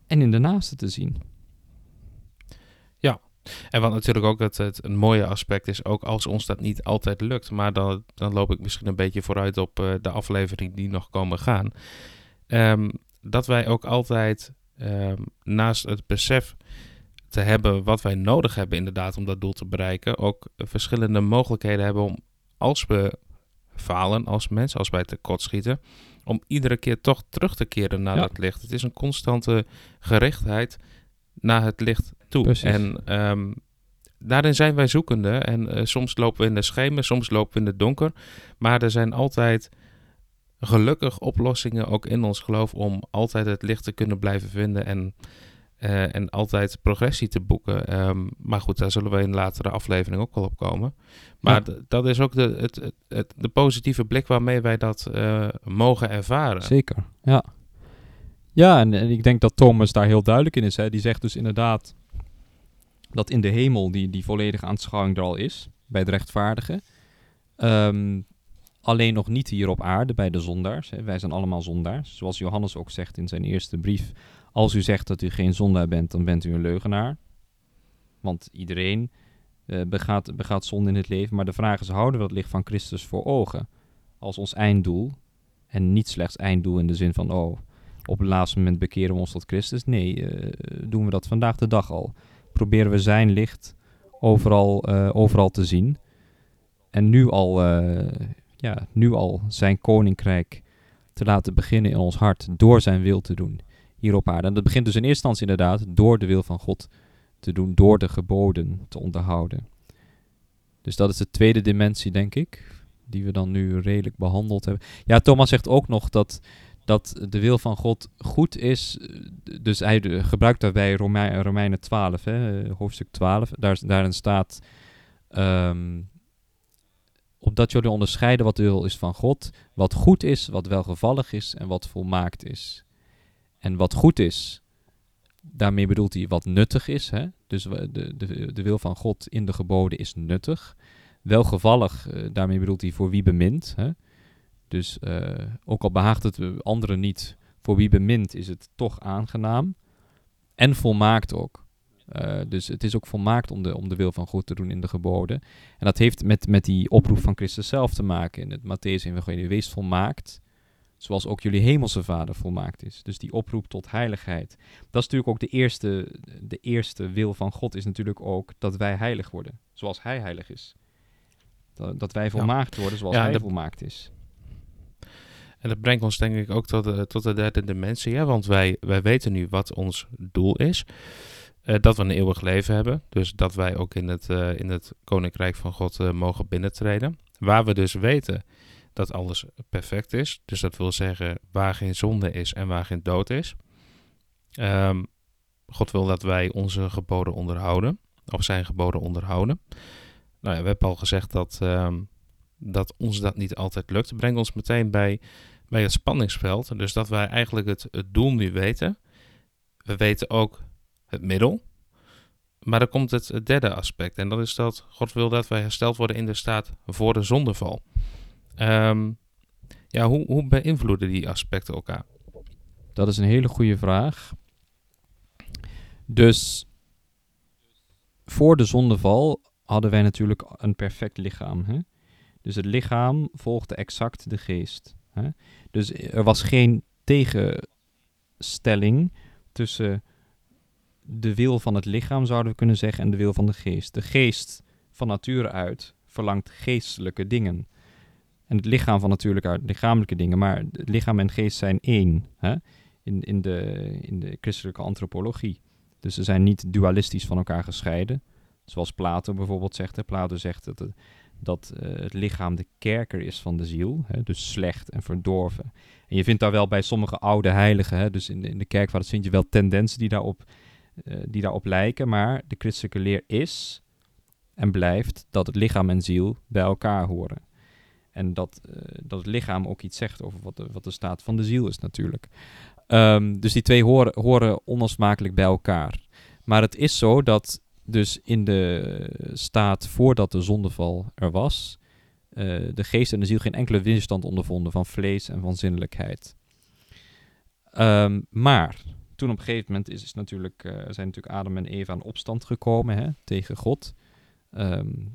en in de naaste te zien. Ja, En wat natuurlijk ook het, het een mooie aspect is, ook als ons dat niet altijd lukt, maar dan, dan loop ik misschien een beetje vooruit op uh, de aflevering die nog komen gaan. Um, dat wij ook altijd um, naast het besef te hebben wat wij nodig hebben inderdaad om dat doel te bereiken, ook verschillende mogelijkheden hebben om als we falen als mens, als wij tekortschieten, om iedere keer toch terug te keren naar ja. dat licht. Het is een constante gerichtheid naar het licht toe. Precies. En um, daarin zijn wij zoekende. En uh, soms lopen we in de schemer, soms lopen we in het donker. Maar er zijn altijd gelukkig oplossingen ook in ons geloof om altijd het licht te kunnen blijven vinden en, uh, en altijd progressie te boeken. Um, maar goed, daar zullen we in latere aflevering ook wel op komen. Maar ja. dat is ook de, het, het, het, de positieve blik waarmee wij dat uh, mogen ervaren. Zeker, ja. Ja, en, en, ik denk dat Thomas daar heel duidelijk in is. Hè. Die zegt dus inderdaad dat in de hemel die, die volledige aanschouwing er al is, bij het rechtvaardige. Um, alleen nog niet hier op aarde, bij de zondaars. Wij zijn allemaal zondaars. Zoals Johannes ook zegt in zijn eerste brief. Als u zegt dat u geen zondaar bent, dan bent u een leugenaar. Want iedereen uh, begaat, begaat zonde in het leven. Maar de vraag is, houden we het licht van Christus voor ogen? Als ons einddoel. En niet slechts einddoel in de zin van, oh, op het laatste moment bekeren we ons tot Christus. Nee, uh, doen we dat vandaag de dag al. Proberen we zijn licht overal, uh, overal te zien. En nu al, ja, nu al zijn koninkrijk te laten beginnen in ons hart. Door zijn wil te doen hier op aarde. En dat begint dus in eerste instantie inderdaad door de wil van God te doen. Door de geboden te onderhouden. Dus dat is de tweede dimensie, denk ik. Die we dan nu redelijk behandeld hebben. Ja, Thomas zegt ook nog dat dat de wil van God goed is. Dus hij gebruikt daarbij Romein, Romeinen 12, hè, hoofdstuk 12. Daar, daarin staat... Um, opdat jullie onderscheiden wat de wil is van God, wat goed is, wat welgevallig is en wat volmaakt is. En wat goed is, daarmee bedoelt hij wat nuttig is. Hè? Dus de, de, de wil van God in de geboden is nuttig. Welgevallig, uh, daarmee bedoelt hij voor wie bemint. Hè? Dus uh, ook al behaagt het anderen niet, voor wie bemint is het toch aangenaam. En volmaakt ook. Uh, dus het is ook volmaakt om de, om de wil van God te doen in de geboden. En dat heeft met, met die oproep van Christus zelf te maken in het Matthäus-evangelie. Wees volmaakt, zoals ook jullie hemelse vader volmaakt is. Dus die oproep tot heiligheid. Dat is natuurlijk ook de eerste, de eerste wil van God, is natuurlijk ook dat wij heilig worden, zoals hij heilig is. Dat, dat wij volmaakt ja. worden zoals ja, hij volmaakt is. En dat brengt ons denk ik ook tot de, tot de derde dimensie. Hè? Want wij, wij weten nu wat ons doel is. Uh, dat we een eeuwig leven hebben. Dus dat wij ook in het, uh, in het Koninkrijk van God uh, mogen binnentreden. Waar we dus weten dat alles perfect is. Dus dat wil zeggen waar geen zonde is en waar geen dood is. Um, God wil dat wij onze geboden onderhouden. Of zijn geboden onderhouden. Nou ja, we hebben al gezegd dat, um, dat ons dat niet altijd lukt. Brengt ons meteen bij, bij het spanningsveld. Dus dat wij eigenlijk het, het doel nu weten. We weten ook het middel. Maar dan komt het, derde aspect. En dat is dat God wil dat wij hersteld worden in de staat voor de zondeval. Um, ja, hoe, hoe beïnvloeden die aspecten elkaar? Dat is een hele goede vraag. Dus voor de zondeval hadden wij natuurlijk een perfect lichaam. Hè? Dus het lichaam volgde exact de geest. Hè? Dus er was geen tegenstelling tussen de wil van het lichaam, zouden we kunnen zeggen, en de wil van de geest. De geest van nature uit verlangt geestelijke dingen. En het lichaam van natuurlijk uit lichamelijke dingen. Maar het lichaam en geest zijn één hè? In, in, de, in de christelijke antropologie. Dus ze zijn niet dualistisch van elkaar gescheiden. Zoals Plato bijvoorbeeld zegt. Plato zegt dat, het, dat uh, het lichaam de kerker is van de ziel. Hè? Dus slecht en verdorven. En je vindt daar wel bij sommige oude heiligen, hè? dus in de, in de kerkvaart vind je wel tendensen die daarop die daarop lijken, maar de christelijke leer is en blijft dat het lichaam en ziel bij elkaar horen. En dat, uh, dat het lichaam ook iets zegt over wat de, wat de staat van de ziel is natuurlijk. Um, dus die twee horen, horen onlosmakelijk bij elkaar. Maar het is zo dat dus in de staat voordat de zondeval er was, uh, de geest en de ziel geen enkele weerstand ondervonden van vlees en van zinnelijkheid. Um, maar toen op een gegeven moment is, is natuurlijk, eh, zijn natuurlijk Adam en Eva in opstand gekomen hè, tegen God. Ehm,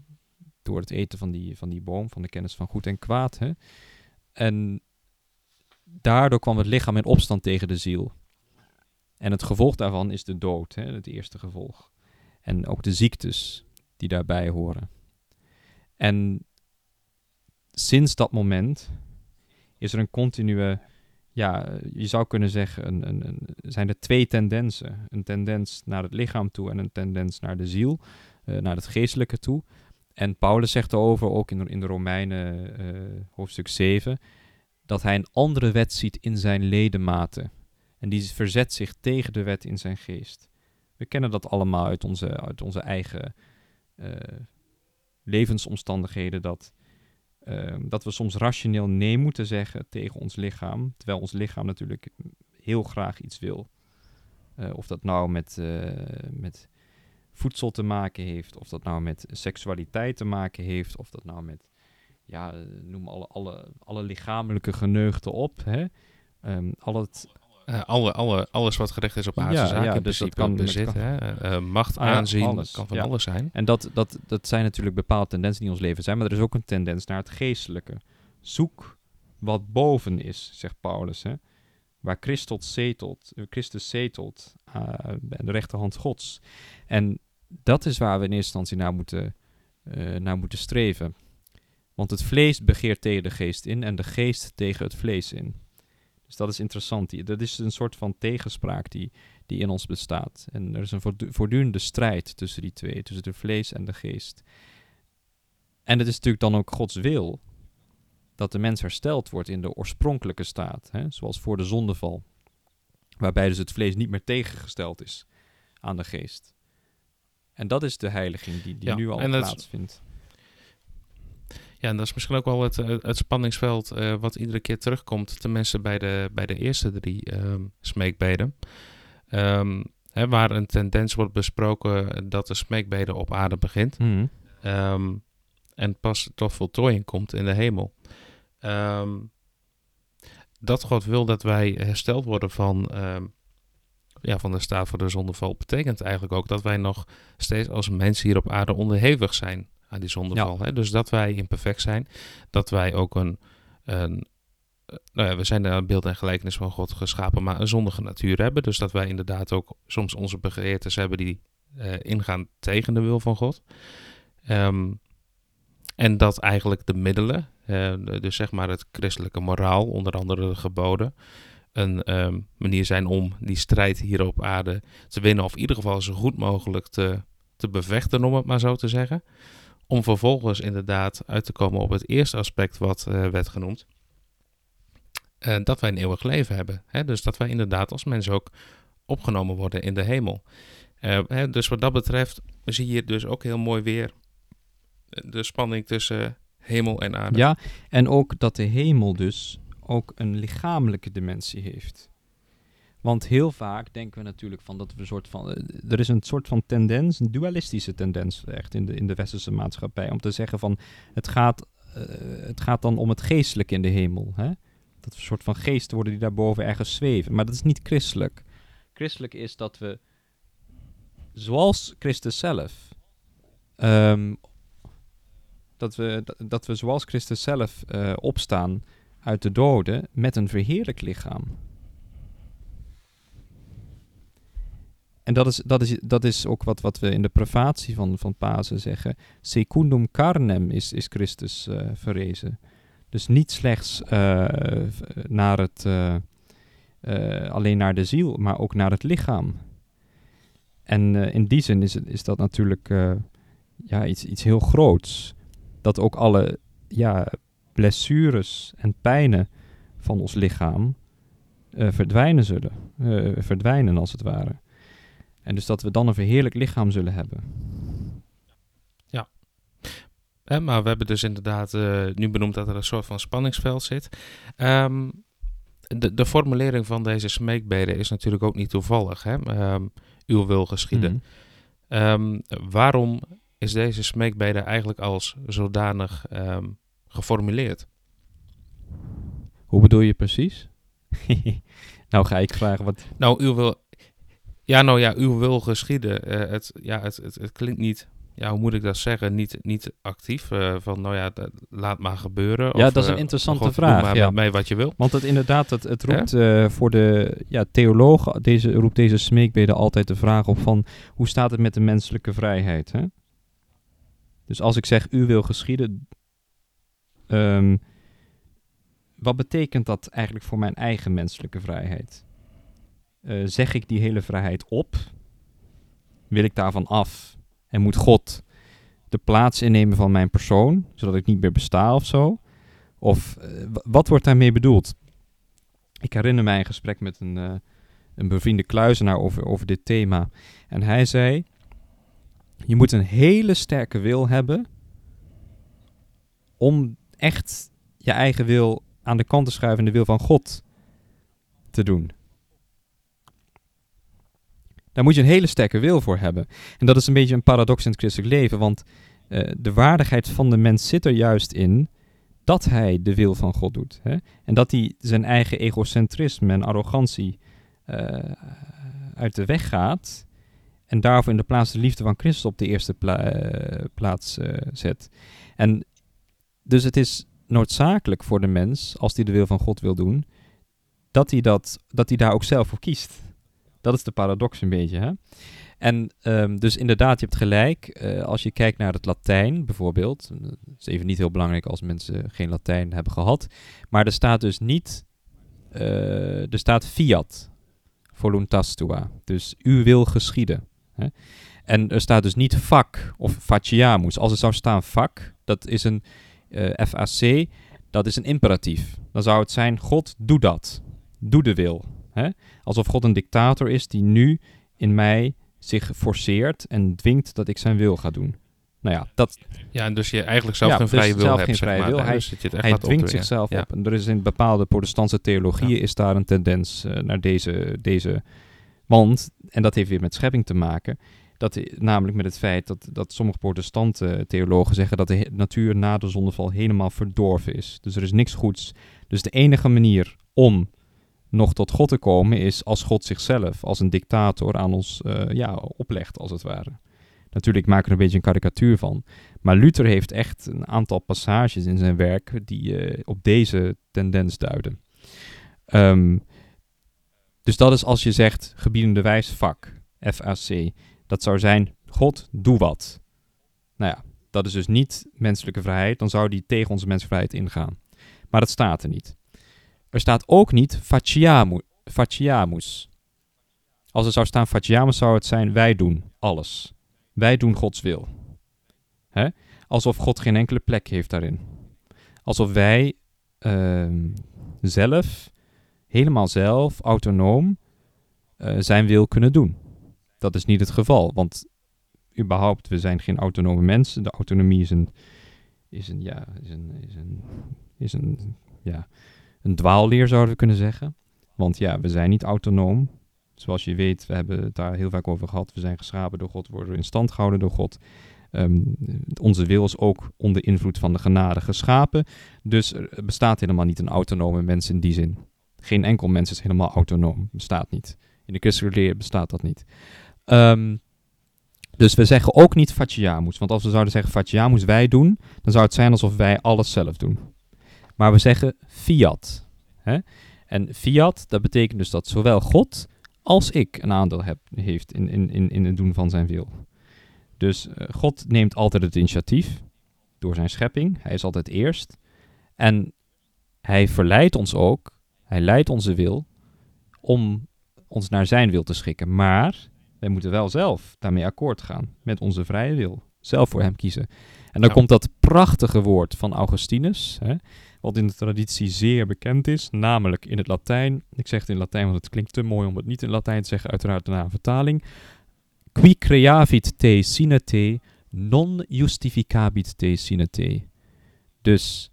door het eten van die, van die boom, van de kennis van goed en kwaad. Hè. En daardoor kwam het lichaam in opstand tegen de ziel. En het gevolg daarvan is de dood, hè, het eerste gevolg. En ook de ziektes die daarbij horen. En sinds dat moment is er een continue, ja, je zou kunnen zeggen, een, een, een, zijn er twee tendensen. Een tendens naar het lichaam toe en een tendens naar de ziel, uh, naar het geestelijke toe. En Paulus zegt erover, ook in, in de Romeinen uh, hoofdstuk 7, dat hij een andere wet ziet in zijn ledematen. En die verzet zich tegen de wet in zijn geest. We kennen dat allemaal uit onze, uit onze eigen uh, levensomstandigheden. Dat, uh, dat we soms rationeel nee moeten zeggen tegen ons lichaam. Terwijl ons lichaam natuurlijk heel graag iets wil. Uh, of dat nou met, met voedsel te maken heeft. Of dat nou met seksualiteit te maken heeft. Of dat nou met, ja, noem alle, alle, alle lichamelijke geneugten op. Hè? Um, al het uh, alle, alle, alles wat gericht is op aardse ja, zaken, ja, dus dat kan bezit, kan, hè? Uh, macht, ah, aanzien, alles, kan van alles zijn. En dat, dat, dat zijn natuurlijk bepaalde tendensen die in ons leven zijn, maar er is ook een tendens naar het geestelijke. Zoek wat boven is, zegt Paulus, hè? waar Christus zetelt, Christus zetelt uh, de rechterhand Gods. En dat is waar we in eerste instantie naar moeten, naar moeten streven. Want het vlees begeert tegen de geest in en de geest tegen het vlees in. Dus dat is interessant. Dat is een soort van tegenspraak die, die in ons bestaat. En er is een voortdurende strijd tussen die twee, tussen de vlees en de geest. En het is natuurlijk dan ook Gods wil dat de mens hersteld wordt in de oorspronkelijke staat, hè? zoals voor de zondeval. Waarbij dus het vlees niet meer tegengesteld is aan de geest. En dat is de heiliging die, die ja, nu al plaatsvindt. Ja, en dat is misschien ook wel het, eh, het spanningsveld uh, wat iedere keer terugkomt, tenminste bij de, bij de eerste drie um, smeekbeden. Um, hè, waar een tendens wordt besproken dat de smeekbede op aarde begint. Mm. Um, en pas tot voltooiing komt in de hemel. dat God wil dat wij hersteld worden van, ja, van de staat voor de zondeval, betekent eigenlijk ook dat wij nog steeds als mensen hier op aarde onderhevig zijn aan die zondeval. Ja. Hè? Dus dat wij imperfect zijn, dat wij ook een, een eh, nou ja, we zijn een beeld en gelijkenis van God geschapen, maar een zondige natuur hebben. Dus dat wij inderdaad ook soms onze begeertes hebben die uh, ingaan tegen de wil van God. Um, en dat eigenlijk de middelen, uh, dus zeg maar het christelijke moraal, onder andere de geboden, een um, manier zijn om die strijd hier op aarde te winnen, of in ieder geval zo goed mogelijk te, te bevechten, om het maar zo te zeggen. Om vervolgens inderdaad uit te komen op het eerste aspect wat uh, werd genoemd. Uh, dat wij een eeuwig leven hebben. Hè? Dus dat wij inderdaad als mensen ook opgenomen worden in de hemel. Uh, hè, dus wat dat betreft zie je dus ook heel mooi weer de spanning tussen hemel en aarde. Ja, en ook dat de hemel dus ook een lichamelijke dimensie heeft. Want heel vaak denken we natuurlijk van dat we een soort van. Eh, er is een soort van tendens, een dualistische tendens echt in de, in de westerse maatschappij. Om te zeggen van het gaat, uh, het gaat dan om het geestelijke in de hemel. Hè? Dat we een soort van geesten worden die daarboven ergens zweven. Maar dat is niet christelijk. Christelijk is dat we, zoals Christus zelf, um, dat, we, dat we zoals Christus zelf uh, opstaan uit de doden met een verheerlijk lichaam. En dat is, dat is, dat is ook wat, wat we in de privatie van, van Pasen zeggen. Secundum carnem is, is Christus uh, verrezen. Dus niet slechts uh, naar het, uh, alleen naar de ziel, maar ook naar het lichaam. En in die zin is, is dat natuurlijk ja, iets, iets heel groots. Dat ook alle ja, blessures en pijnen van ons lichaam verdwijnen zullen. verdwijnen als het ware. En dus dat we dan een verheerlijk lichaam zullen hebben. Ja. En, maar we hebben dus inderdaad uh, nu benoemd dat er een soort van spanningsveld zit. Um, de, de, formulering van deze smeekbeden is natuurlijk ook niet toevallig. Hè? Um, uw wil geschieden. Mm um, waarom is deze smeekbede eigenlijk als zodanig geformuleerd? Hoe bedoel je precies? nou ga ik vragen wat... Nou, uw wil, Ja, nou ja, uw wil geschieden. Eh, het, ja, het, het, het klinkt niet, ja, hoe moet ik dat zeggen? Niet, niet actief. eh, van, nou ja, dat- laat maar gebeuren. Ja, of, dat is een eh, interessante God, vraag, maar ja. met mij wat je wil. Want het inderdaad, het, het roept voor de ja, theologen, deze, roept deze smeekbede altijd de vraag op van, hoe staat het met de menselijke vrijheid? Hè? Dus als ik zeg, u wil geschieden, ehm, wat betekent dat eigenlijk voor mijn eigen menselijke vrijheid? Eh, zeg ik die hele vrijheid op? Wil ik daarvan af? En moet God de plaats innemen van mijn persoon, zodat ik niet meer besta of zo? Of eh, wa- wat wordt daarmee bedoeld? Ik herinner mij een gesprek met een, eh, een bevriende kluizenaar over, over dit thema. En hij zei: Je moet een hele sterke wil hebben om echt je eigen wil aan de kant te schuiven en de wil van God te doen. Daar moet je een hele sterke wil voor hebben. En dat is een beetje een paradox in het christelijk leven, want eh, de waardigheid van de mens zit er juist in dat hij de wil van God doet. Hè? En dat hij zijn eigen egocentrisme en arrogantie eh, uit de weg gaat. En daarvoor in de plaats de liefde van Christus op de eerste eh, plaats zet. En dus het is noodzakelijk voor de mens, als hij de wil van God wil doen, dat hij, dat, dat hij daar ook zelf voor kiest. Dat is de paradox een beetje. Hè? En ehm, dus inderdaad, je hebt gelijk. eh, als je kijkt naar het Latijn bijvoorbeeld. eh, Het is even niet heel belangrijk als mensen geen Latijn hebben gehad. Maar er staat dus niet. eh, er staat fiat. Voluntas tua. Dus u wil geschieden. Hè? En er staat dus niet vak of faciamus. Als er zou staan vak, dat is een eh, FAC, dat is een imperatief. Dan zou het zijn: God, doe dat. Doe de wil. Hè? Alsof God een dictator is die nu in mij zich forceert en dwingt dat ik zijn wil ga doen. Nou ja, dat, Ja, en dus je eigenlijk zelf Ja, geen dus vrije wil zelf hebt, geen zeg maar. wil. Hij- Dus het hij dwingt zichzelf Ja. op. En er is in bepaalde protestantse theologieën is daar een tendens eh, naar deze, deze... Want, en dat heeft weer met schepping te maken... Dat, namelijk met het feit dat, dat sommige protestante theologen zeggen... dat de natuur na de zondeval helemaal verdorven is. Dus er is niks goeds. Dus de enige manier om nog tot God te komen... is als God zichzelf als een dictator aan ons eh, ja, oplegt, als het ware. Natuurlijk maken we er een beetje een karikatuur van. Maar Luther heeft echt een aantal passages in zijn werk die eh, op deze tendens duiden. Ehm, dus dat is als je zegt gebiedende wijsvak, FAC. Dat zou zijn, God, doe wat. Nou ja, dat is dus niet menselijke vrijheid. Dan zou die tegen onze menselijke vrijheid ingaan. Maar dat staat er niet. Er staat ook niet faciamu, faciamus. Als er zou staan faciamus, zou het zijn wij doen alles. Wij doen Gods wil. Hè? Alsof God geen enkele plek heeft daarin. Alsof wij ehm, zelf, helemaal zelf, autonoom, eh, zijn wil kunnen doen. Dat is niet het geval, want überhaupt, we zijn geen autonome mensen. De autonomie is een, is een, ja, is een, is een, is een, ja, een dwaalleer zouden we kunnen zeggen. Want ja, we zijn niet autonoom. Zoals je weet, we hebben het daar heel vaak over gehad. We zijn geschapen door God, worden in stand gehouden door God. Ehm, onze wil is ook onder invloed van de genade geschapen. Dus er bestaat helemaal niet een autonome mens in die zin. Geen enkel mens is helemaal autonoom. Bestaat niet. In de christelijke leer bestaat dat niet. Ehm, dus we zeggen ook niet faciamus. Want als we zouden zeggen faciamus wij doen, dan zou het zijn alsof wij alles zelf doen. Maar we zeggen fiat. Hè? En fiat, dat betekent dus dat zowel God als ik een aandeel heb, heeft in, in, in, in het doen van zijn wil. Dus eh, God neemt altijd het initiatief door zijn schepping. Hij is altijd eerst. En hij verleidt ons ook, hij leidt onze wil om ons naar zijn wil te schikken. Maar wij moeten wel zelf daarmee akkoord gaan met onze vrije wil. Zelf voor hem kiezen. En dan Ja. komt dat prachtige woord van Augustinus, hè, wat in de traditie zeer bekend is, namelijk in het Latijn. Ik zeg het in Latijn, want het klinkt te mooi om het niet in Latijn te zeggen, uiteraard na een vertaling. Qui creavit te sine te, non justificabit te sine te. Dus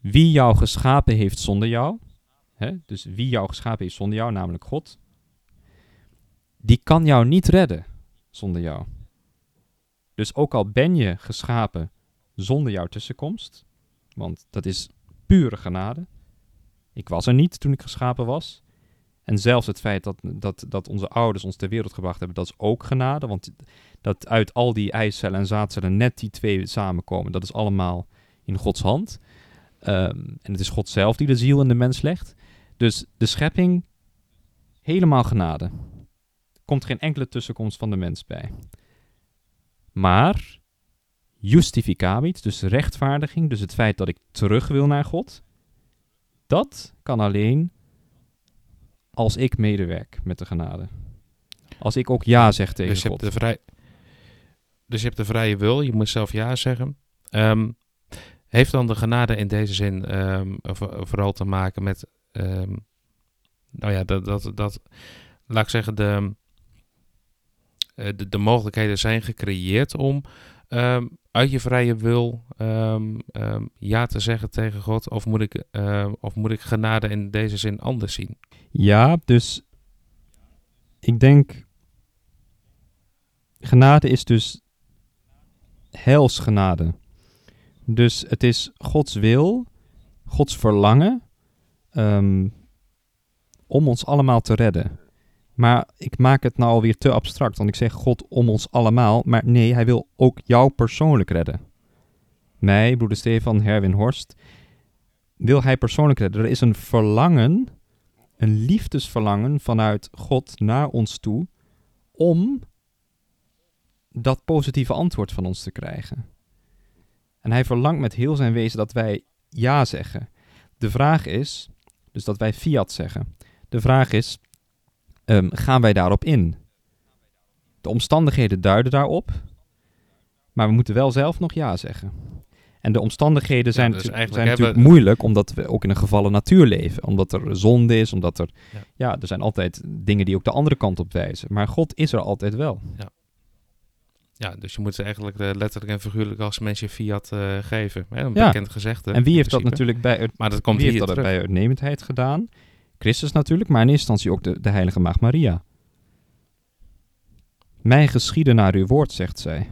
wie jou geschapen heeft zonder jou, hè, dus wie jou geschapen heeft zonder jou, namelijk God, die kan jou niet redden zonder jou. Dus ook al ben je geschapen zonder jouw tussenkomst, want dat is pure genade. Ik was er niet toen ik geschapen was. En zelfs het feit dat, dat, dat onze ouders ons ter wereld gebracht hebben, dat is ook genade. Want dat uit al die eicellen en zaadcellen net die twee samenkomen, dat is allemaal in Gods hand. Ehm, en het is God zelf die de ziel in de mens legt. Dus de schepping, helemaal genade. Komt geen enkele tussenkomst van de mens bij. Maar justificabit, dus rechtvaardiging, dus het feit dat ik terug wil naar God, dat kan alleen als ik medewerk met de genade. Als ik ook ja zeg tegen dus je God. Hebt de vrij... Dus je hebt de vrije wil, je moet zelf ja zeggen. Ehm, heeft dan de genade in deze zin ehm, vooral te maken met, um, nou ja, dat, dat, dat, laat ik zeggen, de, eh, de, de mogelijkheden zijn gecreëerd om uit je vrije wil ja te zeggen tegen God? Of moet, ik, of moet ik genade in deze zin anders zien? Ja, dus ik denk, genade is dus heilsgenade. Dus het is Gods wil, Gods verlangen om ons allemaal te redden. Maar ik maak het nou alweer te abstract, want ik zeg God om ons allemaal. Maar nee, hij wil ook jou persoonlijk redden. Mij, broeder Stefan, Herwin Horst, wil hij persoonlijk redden. Er is een verlangen, een liefdesverlangen vanuit God naar ons toe, om dat positieve antwoord van ons te krijgen. En hij verlangt met heel zijn wezen dat wij ja zeggen. De vraag is, dus dat wij fiat zeggen. De vraag is, um, gaan wij daarop in? De omstandigheden duiden daarop, maar we moeten wel zelf nog ja zeggen. En de omstandigheden zijn, dus natuurlijk, zijn natuurlijk moeilijk, omdat we ook in een gevallen natuur leven. Omdat er zonde is, omdat er... Ja. ja. er zijn altijd dingen die ook de andere kant op wijzen. Maar God is er altijd wel. Ja. Ja, dus je moet ze eigenlijk uh, letterlijk en figuurlijk als mensen fiat uh, geven. Hè? Een ja. bekend gezegde. En wie heeft dat natuurlijk bij, maar dat komt wie heeft dat bij uitnemendheid gedaan? Christus natuurlijk, maar in eerste instantie ook de, de heilige maagd Maria. Mij geschieden naar uw woord, zegt zij.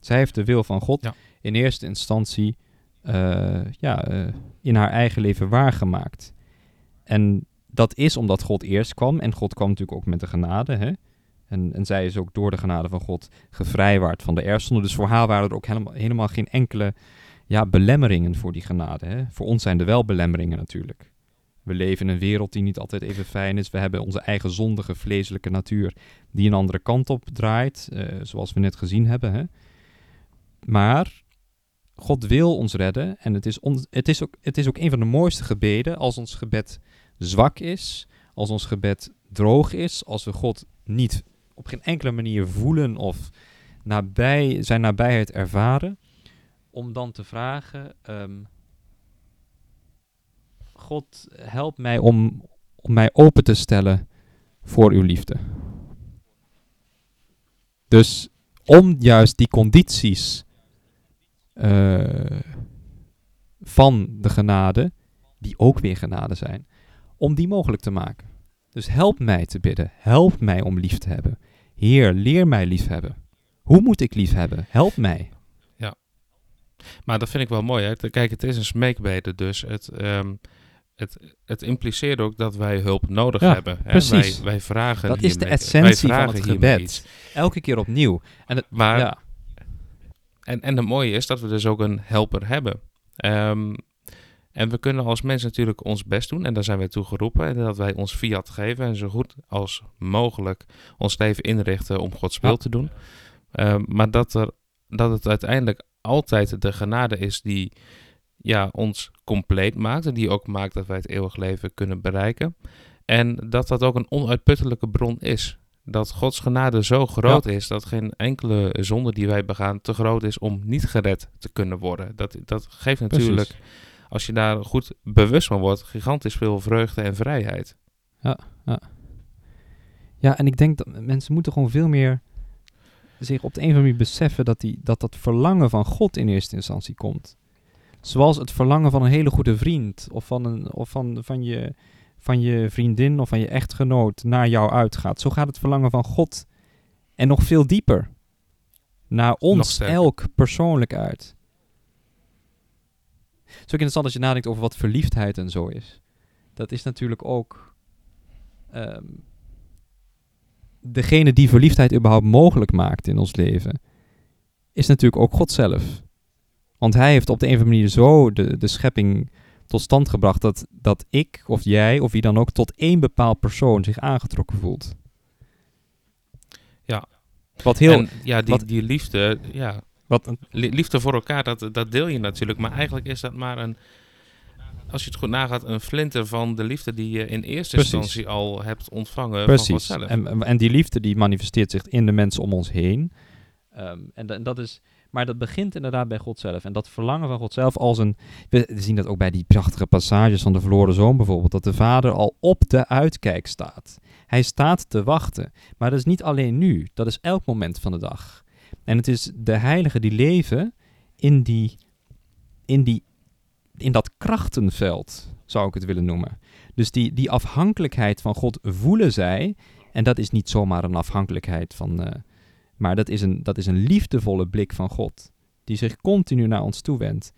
Zij heeft de wil van God ja. in eerste instantie uh, ja, in haar eigen leven waargemaakt. En dat is omdat God eerst kwam. En God kwam natuurlijk ook met de genade. Hè? En, en zij is ook door de genade van God gevrijwaard van de erfzonde. Dus voor haar waren er ook helemaal, helemaal geen enkele ja, belemmeringen voor die genade. Hè? Voor ons zijn er wel belemmeringen natuurlijk. We leven in een wereld die niet altijd even fijn is. We hebben onze eigen zondige vleeselijke natuur die een andere kant op draait, uh, zoals we net gezien hebben. Hè? Maar God wil ons redden en het is, het, is ook, het is ook een van de mooiste gebeden als ons gebed zwak is, als ons gebed droog is, als we God niet op geen enkele manier voelen of nabij, zijn nabijheid ervaren, om dan te vragen: um, God, help mij om, om mij open te stellen voor uw liefde. Dus om juist die condities uh, van de genade, die ook weer genade zijn, om die mogelijk te maken. Dus help mij te bidden, help mij om lief te hebben. Heer, leer mij liefhebben. Hoe moet ik liefhebben? Help mij. Ja, maar dat vind ik wel mooi. Hè? Kijk, het is een smeekbede, dus het, um, het, het impliceert ook dat wij hulp nodig ja, hebben. Hè? Precies. Wij, wij vragen Dat is de essentie van het gebed. Elke keer opnieuw. En het, maar, ja. en, en het mooie is dat we dus ook een helper hebben. Um, en we kunnen als mens natuurlijk ons best doen, en daar zijn wij toe geroepen, en dat wij ons fiat geven en zo goed als mogelijk ons leven inrichten om Gods wil te doen. Uh, maar dat, er, dat het uiteindelijk altijd de genade is die ja, ons compleet maakt en die ook maakt dat wij het eeuwig leven kunnen bereiken. En dat dat ook een onuitputtelijke bron is. Dat Gods genade zo groot ja. is dat geen enkele zonde die wij begaan te groot is om niet gered te kunnen worden. Dat, dat geeft natuurlijk Precies als je daar goed bewust van wordt, gigantisch veel vreugde en vrijheid. Ja, ja. ja en ik denk dat mensen moeten gewoon veel meer zich op de een of andere manier beseffen dat, die, dat dat verlangen van God in eerste instantie komt. Zoals het verlangen van een hele goede vriend of van, een, of van, van, je, van je vriendin of van je echtgenoot naar jou uitgaat. Zo gaat het verlangen van God en nog veel dieper naar ons elk persoonlijk uit. Het is ook interessant als je nadenkt over wat verliefdheid en zo is. Dat is natuurlijk ook ehm, degene die verliefdheid überhaupt mogelijk maakt in ons leven, is natuurlijk ook God zelf. Want hij heeft op de een of andere manier zo de, de schepping tot stand gebracht dat, dat ik of jij of wie dan ook tot één bepaald persoon zich aangetrokken voelt. Ja. Wat heel. en ja, die, wat- die liefde, ja, wat een, li- liefde voor elkaar, dat, dat deel je natuurlijk. Maar eigenlijk is dat maar een, als je het goed nagaat, een flinter van de liefde die je in eerste Precies. instantie al hebt ontvangen van precies. zelf. En, en die liefde die manifesteert zich in de mensen om ons heen. En, da- en dat is. Maar dat begint inderdaad bij God zelf. En dat verlangen van God zelf als een. We zien dat ook bij die prachtige passages van de verloren zoon bijvoorbeeld. Dat de vader al op de uitkijk staat. Hij staat te wachten. Maar dat is niet alleen nu. Dat is elk moment van de dag. En het is de heiligen die leven in die. In, die, in dat krachtenveld, zou ik het willen noemen. Dus die, die afhankelijkheid van God voelen zij. En dat is niet zomaar een afhankelijkheid van. eh, maar dat is, een, dat is een liefdevolle blik van God. Die zich continu naar ons toewendt.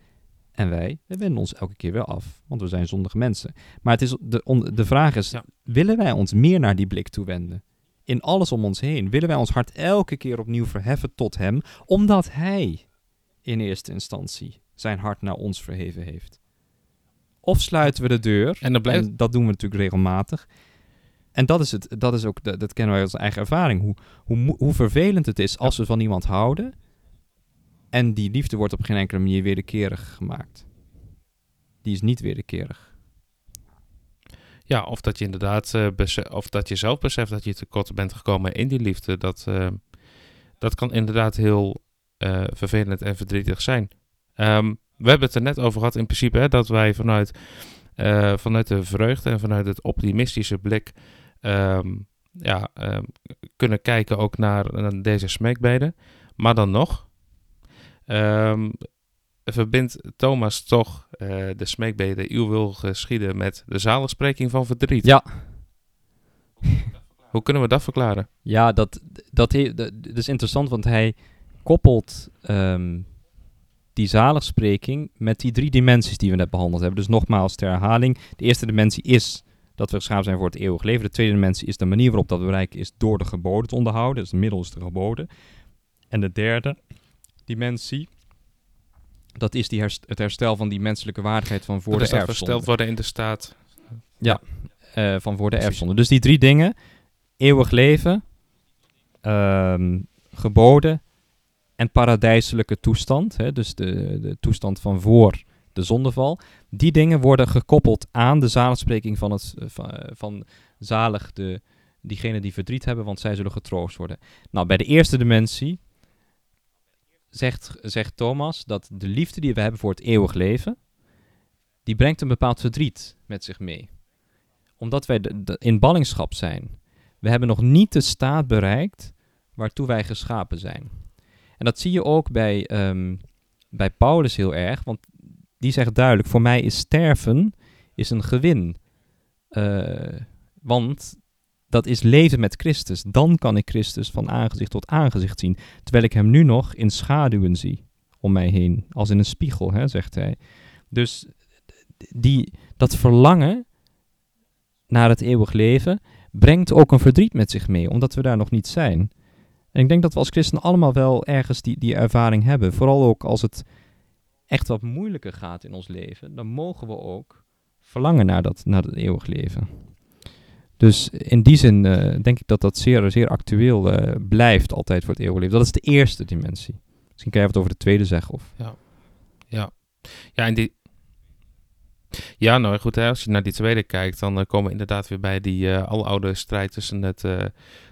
En wij, we wenden ons elke keer weer af. Want we zijn zondige mensen. Maar het is, de, on- de vraag is: Ja. willen wij ons meer naar die blik toewenden? In alles om ons heen. Willen wij ons hart elke keer opnieuw verheffen tot Hem. Omdat Hij in eerste instantie zijn hart naar ons verheven heeft. Of sluiten we de deur En dan blijft, en dat doen we natuurlijk regelmatig. En dat is, het, dat is ook, dat, kennen wij onze eigen ervaring, hoe, hoe, hoe vervelend het is als we van iemand houden en die liefde wordt op geen enkele manier wederkerig gemaakt. Die is niet wederkerig. ja, of dat je inderdaad, bese- of dat je zelf beseft dat je tekort bent gekomen in die liefde. Dat, eh, dat kan inderdaad heel eh, vervelend en verdrietig zijn. Ehm, we hebben het er net over gehad in principe, hè, dat wij vanuit, vanuit de vreugde en vanuit het optimistische blik ehm, ja, ehm, kunnen kijken ook naar, naar deze smeekbeden. Maar dan nog, ehm, verbindt Thomas toch eh, de smeekbeden uw wil geschieden met de zaligspreking van verdriet. Ja. Hoe kunnen we dat verklaren? Ja, dat, dat, he- dat, dat is interessant, want hij koppelt die zaligspreking met die drie dimensies die we net behandeld hebben. Dus nogmaals ter herhaling, de eerste dimensie is dat we geschapen zijn voor het eeuwig leven. De tweede dimensie is de manier waarop dat bereiken is door de geboden te onderhouden. Dus het middel is de geboden. En de derde dimensie, dat is die herst- het herstel van die menselijke waardigheid van voor dat is de dat erfzonde. gesteld worden in de staat. Eh, van voor de Precies. erfzonde. Dus die drie dingen, eeuwig leven, ehm, geboden en paradijselijke toestand, hè, dus de, de toestand van voor de zondeval, die dingen worden gekoppeld aan de zaligspreking van, het, eh, van, eh, van zalig de, diegenen die verdriet hebben, want zij zullen getroost worden. Nou, bij de eerste dimensie zegt, zegt Thomas dat de liefde die we hebben voor het eeuwig leven, die brengt een bepaald verdriet met zich mee omdat wij in ballingschap zijn. We hebben nog niet de staat bereikt waartoe wij geschapen zijn. En dat zie je ook bij, ehm, bij Paulus heel erg, want die zegt duidelijk: voor mij is sterven is een gewin. Eh, want dat is leven met Christus. Dan kan ik Christus van aangezicht tot aangezicht zien, terwijl ik hem nu nog in schaduwen zie om mij heen, als in een spiegel, hè, zegt hij. Dus die, dat verlangen naar het eeuwig leven brengt ook een verdriet met zich mee, omdat we daar nog niet zijn. En ik denk dat we als christenen allemaal wel ergens die, die ervaring hebben. Vooral ook als het echt wat moeilijker gaat in ons leven, dan mogen we ook verlangen naar dat, naar dat eeuwig leven. Dus in die zin eh, denk ik dat dat zeer, zeer actueel eh, blijft altijd voor het eeuwig leven. Dat is de eerste dimensie. Misschien kan jij wat over de tweede zeggen. Of... Ja, en die. Ja, nou goed, hè, als je naar die tweede kijkt, dan eh, komen we inderdaad weer bij die aloude strijd tussen het,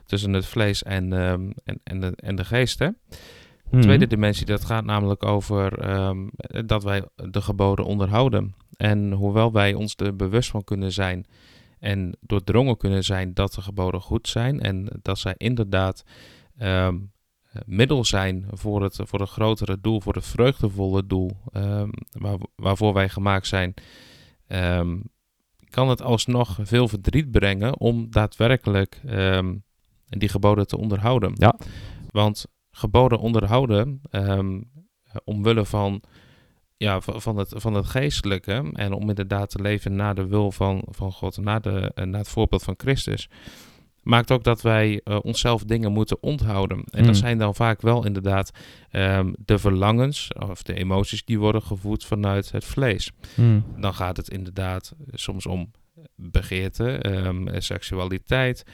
tussen het vlees en, ehm, en, en, de, en de geest. Hè? Hmm. Tweede dimensie, dat gaat namelijk over ehm, dat wij de geboden onderhouden. En hoewel wij ons er bewust van kunnen zijn en doordrongen kunnen zijn dat de geboden goed zijn en dat zij inderdaad ehm, middel zijn voor het, voor het grotere doel, voor het vreugdevolle doel ehm, waar, waarvoor wij gemaakt zijn, kan het alsnog veel verdriet brengen om daadwerkelijk die geboden te onderhouden. Ja. Want geboden onderhouden, ehm, omwille van ja, van, het, van het geestelijke en om inderdaad te leven naar de wil van, van God, naar, de, eh, naar het voorbeeld van Christus, maakt ook dat wij eh, onszelf dingen moeten onthouden. En Mm. dat zijn dan vaak wel inderdaad ehm, de verlangens of de emoties die worden gevoed vanuit het vlees. Hmm. Dan gaat het inderdaad soms om begeerte, ehm, seksualiteit,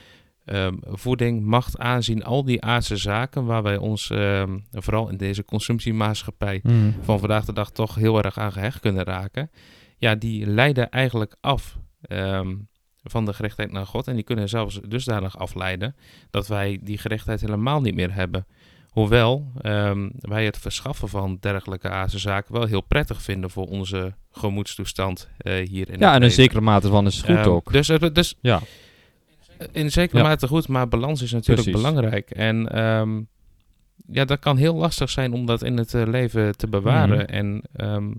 ehm, voeding, macht, aanzien, al die aardse zaken waar wij ons ehm, vooral in deze consumptiemaatschappij Hmm. van vandaag de dag toch heel erg aan gehecht kunnen raken. Ja, die leiden eigenlijk af ehm, van de gerichtheid naar God. En die kunnen zelfs dusdanig afleiden dat wij die gerichtheid helemaal niet meer hebben. Hoewel wij het verschaffen van dergelijke aardse zaken wel heel prettig vinden voor onze gemoedstoestand eh, hier in Ja, en een zekere mate van is goed ook. Dus, dus Ja. In zekere Ja. mate goed, maar balans is natuurlijk Precies. belangrijk. En ehm, ja, dat kan heel lastig zijn om dat in het eh, leven te bewaren. Mhm. En ehm,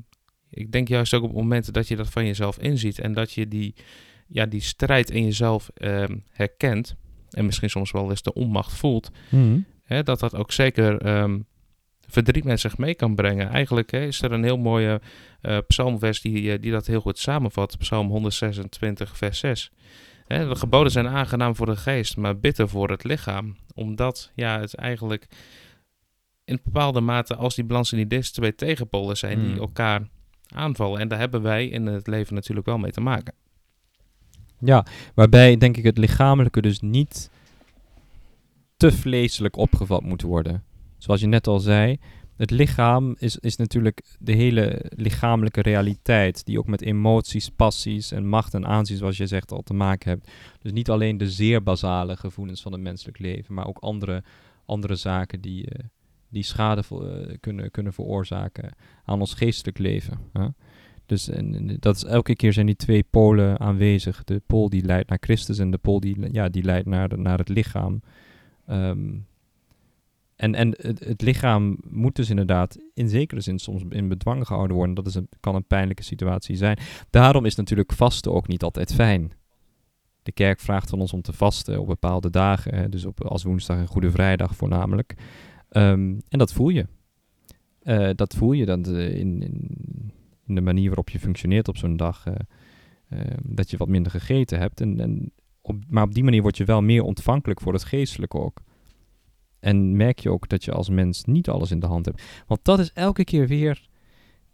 ik denk juist ook op momenten dat je dat van jezelf inziet en dat je die, ja, die strijd in jezelf ehm, herkent en misschien soms wel eens de onmacht voelt, Hmm. hè, dat dat ook zeker verdriet met zich mee kan brengen. Eigenlijk hè, is er een heel mooie eh, psalmvers die, eh, die dat heel goed samenvat. Psalm 126, vers 6. Hè, de geboden zijn aangenaam voor de geest, maar bitter voor het lichaam. Omdat ja, het eigenlijk in bepaalde mate, als die balans en die deze twee tegenpolen zijn, die Hmm. elkaar aanvallen. En daar hebben wij in het leven natuurlijk wel mee te maken. Ja, waarbij denk ik het lichamelijke dus niet te vleeselijk opgevat moet worden. Zoals je net al zei, het lichaam is, is natuurlijk de hele lichamelijke realiteit, die ook met emoties, passies en macht en aanzien, zoals je zegt, al te maken hebt. Dus niet alleen de zeer basale gevoelens van het menselijk leven, maar ook andere, andere zaken die, eh, die schade eh, kunnen, kunnen veroorzaken aan ons geestelijk leven. hè. Dus en, dat is, elke keer zijn die twee polen aanwezig. De pool die leidt naar Christus en de pool die, ja, die leidt naar, de- naar het lichaam. Ehm, en en het, lichaam moet dus inderdaad in zekere zin soms in bedwang gehouden worden. Dat is kan een pijnlijke situatie zijn. Daarom is natuurlijk vasten ook niet altijd fijn. De kerk vraagt van ons om te vasten op bepaalde dagen. Dus op, als woensdag en Goede Vrijdag voornamelijk. Ehm, en dat voel je. Eh, dat voel je dan in, in, de manier waarop je functioneert op zo'n dag. eh, eh, dat je wat minder gegeten hebt. En, en maar op die manier word je wel meer ontvankelijk voor het geestelijke ook. En merk je ook dat je als mens niet alles in de hand hebt. Want dat is elke keer weer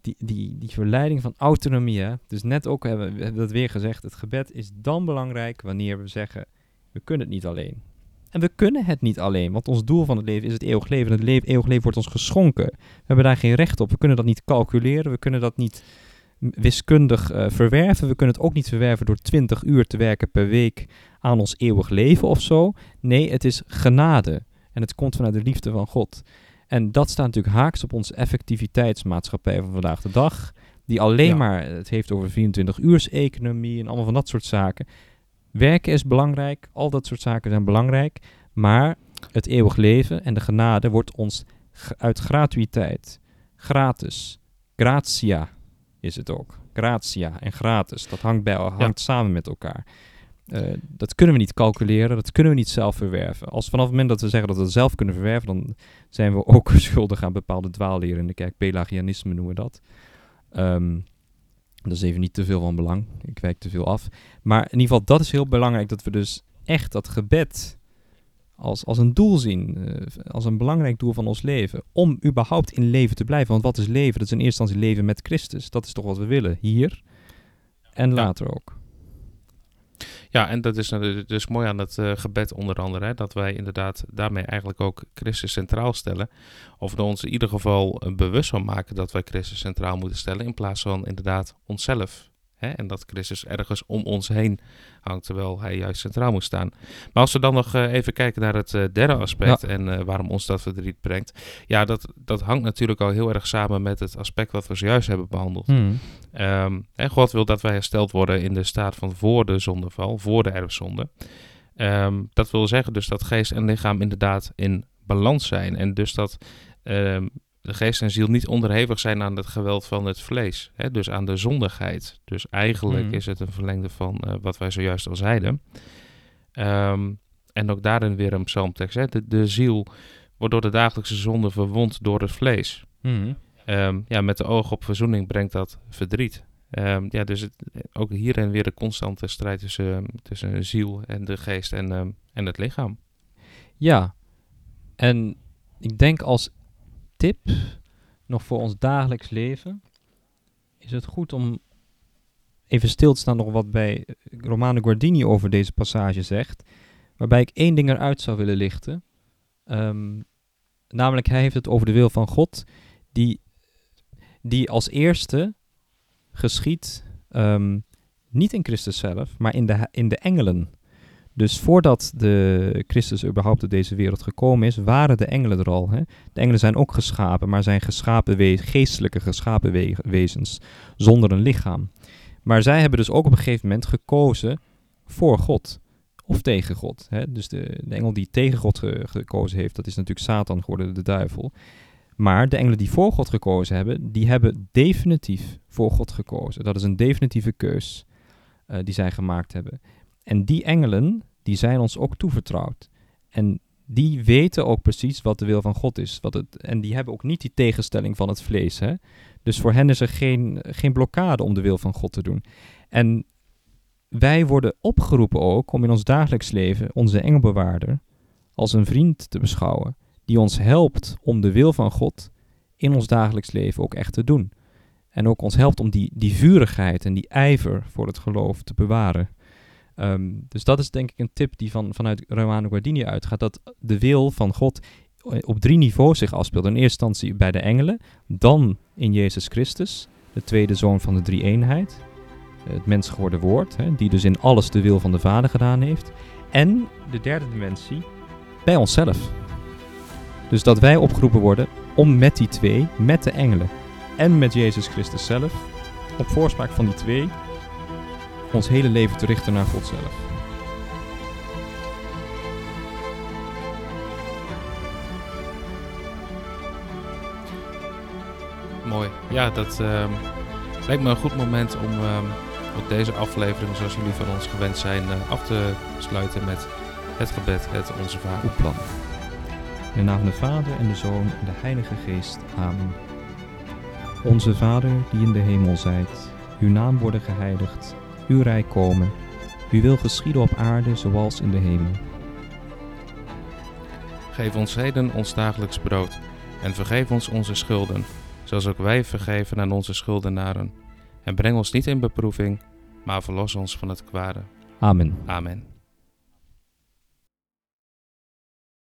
die, die, die verleiding van autonomie. Hè? Dus net ook hebben we hebben dat weer gezegd. Het gebed is dan belangrijk wanneer we zeggen: we kunnen het niet alleen. En we kunnen het niet alleen, want ons doel van het leven is het eeuwig leven. En het le eeuwig leven wordt ons geschonken. We hebben daar geen recht op. We kunnen dat niet calculeren. We kunnen dat niet wiskundig eh, verwerven. We kunnen het ook niet verwerven door 20 uur te werken per week aan ons eeuwig leven of zo. Nee, het is genade. En het komt vanuit de liefde van God. En dat staat natuurlijk haaks op onze effectiviteitsmaatschappij van vandaag de dag. Die alleen Ja. maar het heeft over 24-uurs-economie en allemaal van dat soort zaken. Werken is belangrijk, al dat soort zaken zijn belangrijk. Maar het eeuwig leven en de genade wordt ons uit gratuïteit, gratis, gratia is het ook. Gratia en gratis, dat hangt, bij, hangt samen met elkaar. Eh, dat kunnen we niet calculeren, dat kunnen we niet zelf verwerven. Als vanaf het moment dat we zeggen dat we het zelf kunnen verwerven, dan zijn we ook schuldig aan bepaalde dwaalleren in de kerk. Pelagianisme noemen we dat. Ehm, dat is even niet te veel van belang. Ik wijk te veel af. Maar in ieder geval, dat is heel belangrijk dat we dus echt dat gebed als, als een doel zien, eh, als een belangrijk doel van ons leven, om überhaupt in leven te blijven. Want wat is leven? Dat is in eerste instantie leven met Christus. Dat is toch wat we willen, hier en later ook. Ja, en dat is nou dus mooi aan het eh, gebed onder andere, hè, dat wij inderdaad daarmee eigenlijk ook Christus centraal stellen. Of we ons in ieder geval eh, bewust van maken dat wij Christus centraal moeten stellen, in plaats van inderdaad onszelf. Hè, en dat Christus ergens om ons heen hangt, terwijl hij juist centraal moet staan. Maar als we dan nog eh, even kijken naar het eh, derde aspect en eh, waarom ons dat verdriet brengt. Ja, dat, dat hangt natuurlijk al heel erg samen met het aspect wat we zojuist hebben behandeld. Hmm. Ehm, en God wil dat wij hersteld worden in de staat van voor de zondeval, voor de erfzonde. Ehm, dat wil zeggen dus dat geest en lichaam inderdaad in balans zijn. En dus dat ehm, de geest en ziel niet onderhevig zijn aan het geweld van het vlees. Hè? Dus aan de zondigheid. Dus eigenlijk Mhm. is het een verlengde van eh, wat wij zojuist al zeiden. Ehm, en ook daarin weer een psalmtekst. Hè? De, de ziel wordt door de dagelijkse zonde verwond door het vlees. Hmm. Ehm, ja, met de oog op verzoening brengt dat verdriet. Ehm, ja, dus het, ook hierin weer de constante strijd tussen, tussen de ziel en de geest en, en het lichaam. Ja, en ik denk als tip nog voor ons dagelijks leven is het goed om even stil te staan nog wat bij Romano Guardini over deze passage zegt, waarbij ik één ding eruit zou willen lichten. Ehm, namelijk, hij heeft het over de wil van God, die, die als eerste geschiet ehm, niet in Christus zelf, maar in de, in de engelen. Dus voordat de Christus überhaupt op deze wereld gekomen is, waren de engelen er al. Hè? De engelen zijn ook geschapen, maar zijn geschapen we geestelijke geschapen we wezens, zonder een lichaam. Maar zij hebben dus ook op een gegeven moment gekozen voor God of tegen God. Hè? Dus de, de, engel die tegen God gekozen heeft, dat is natuurlijk Satan geworden, de duivel. Maar de engelen die voor God gekozen hebben, die hebben definitief voor God gekozen. Dat is een definitieve keus uh, die zij gemaakt hebben. En die engelen, die zijn ons ook toevertrouwd. En die weten ook precies wat de wil van God is. Wat het, en die hebben ook niet die tegenstelling van het vlees. Hè? Dus voor hen is er geen, geen blokkade om de wil van God te doen. En wij worden opgeroepen ook om in ons dagelijks leven onze engelbewaarder als een vriend te beschouwen. Die ons helpt om de wil van God in ons dagelijks leven ook echt te doen. En ook ons helpt om die, die vurigheid en die ijver voor het geloof te bewaren. Ehm, dus dat is denk ik een tip die van, vanuit Romano Guardini uitgaat, dat de wil van God op drie niveaus zich afspeelt. In eerste instantie bij de engelen, dan in Jezus Christus, de tweede zoon van de drie eenheid, het mens geworden woord, hè, die dus in alles de wil van de Vader gedaan heeft. En de derde dimensie, bij onszelf. Dus dat wij opgeroepen worden om met die twee, met de engelen en met Jezus Christus zelf, op voorspraak van die twee, ons hele leven te richten naar God zelf. Mooi. Ja, dat uh, lijkt me een goed moment om uh, ook deze aflevering, zoals jullie van ons gewend zijn, uh, af te sluiten met het gebed, het Onze Vader. plan. In de naam van de Vader en de Zoon en de Heilige Geest. Amen. Onze Vader, die in de hemel zijt, uw naam worden geheiligd uw rijk komen. Uw wil geschieden op aarde zoals in de hemel. Geef ons heden ons dagelijks brood en vergeef ons onze schulden, zoals ook wij vergeven aan onze schuldenaren. En breng ons niet in beproeving, maar verlos ons van het kwade. Amen. Amen.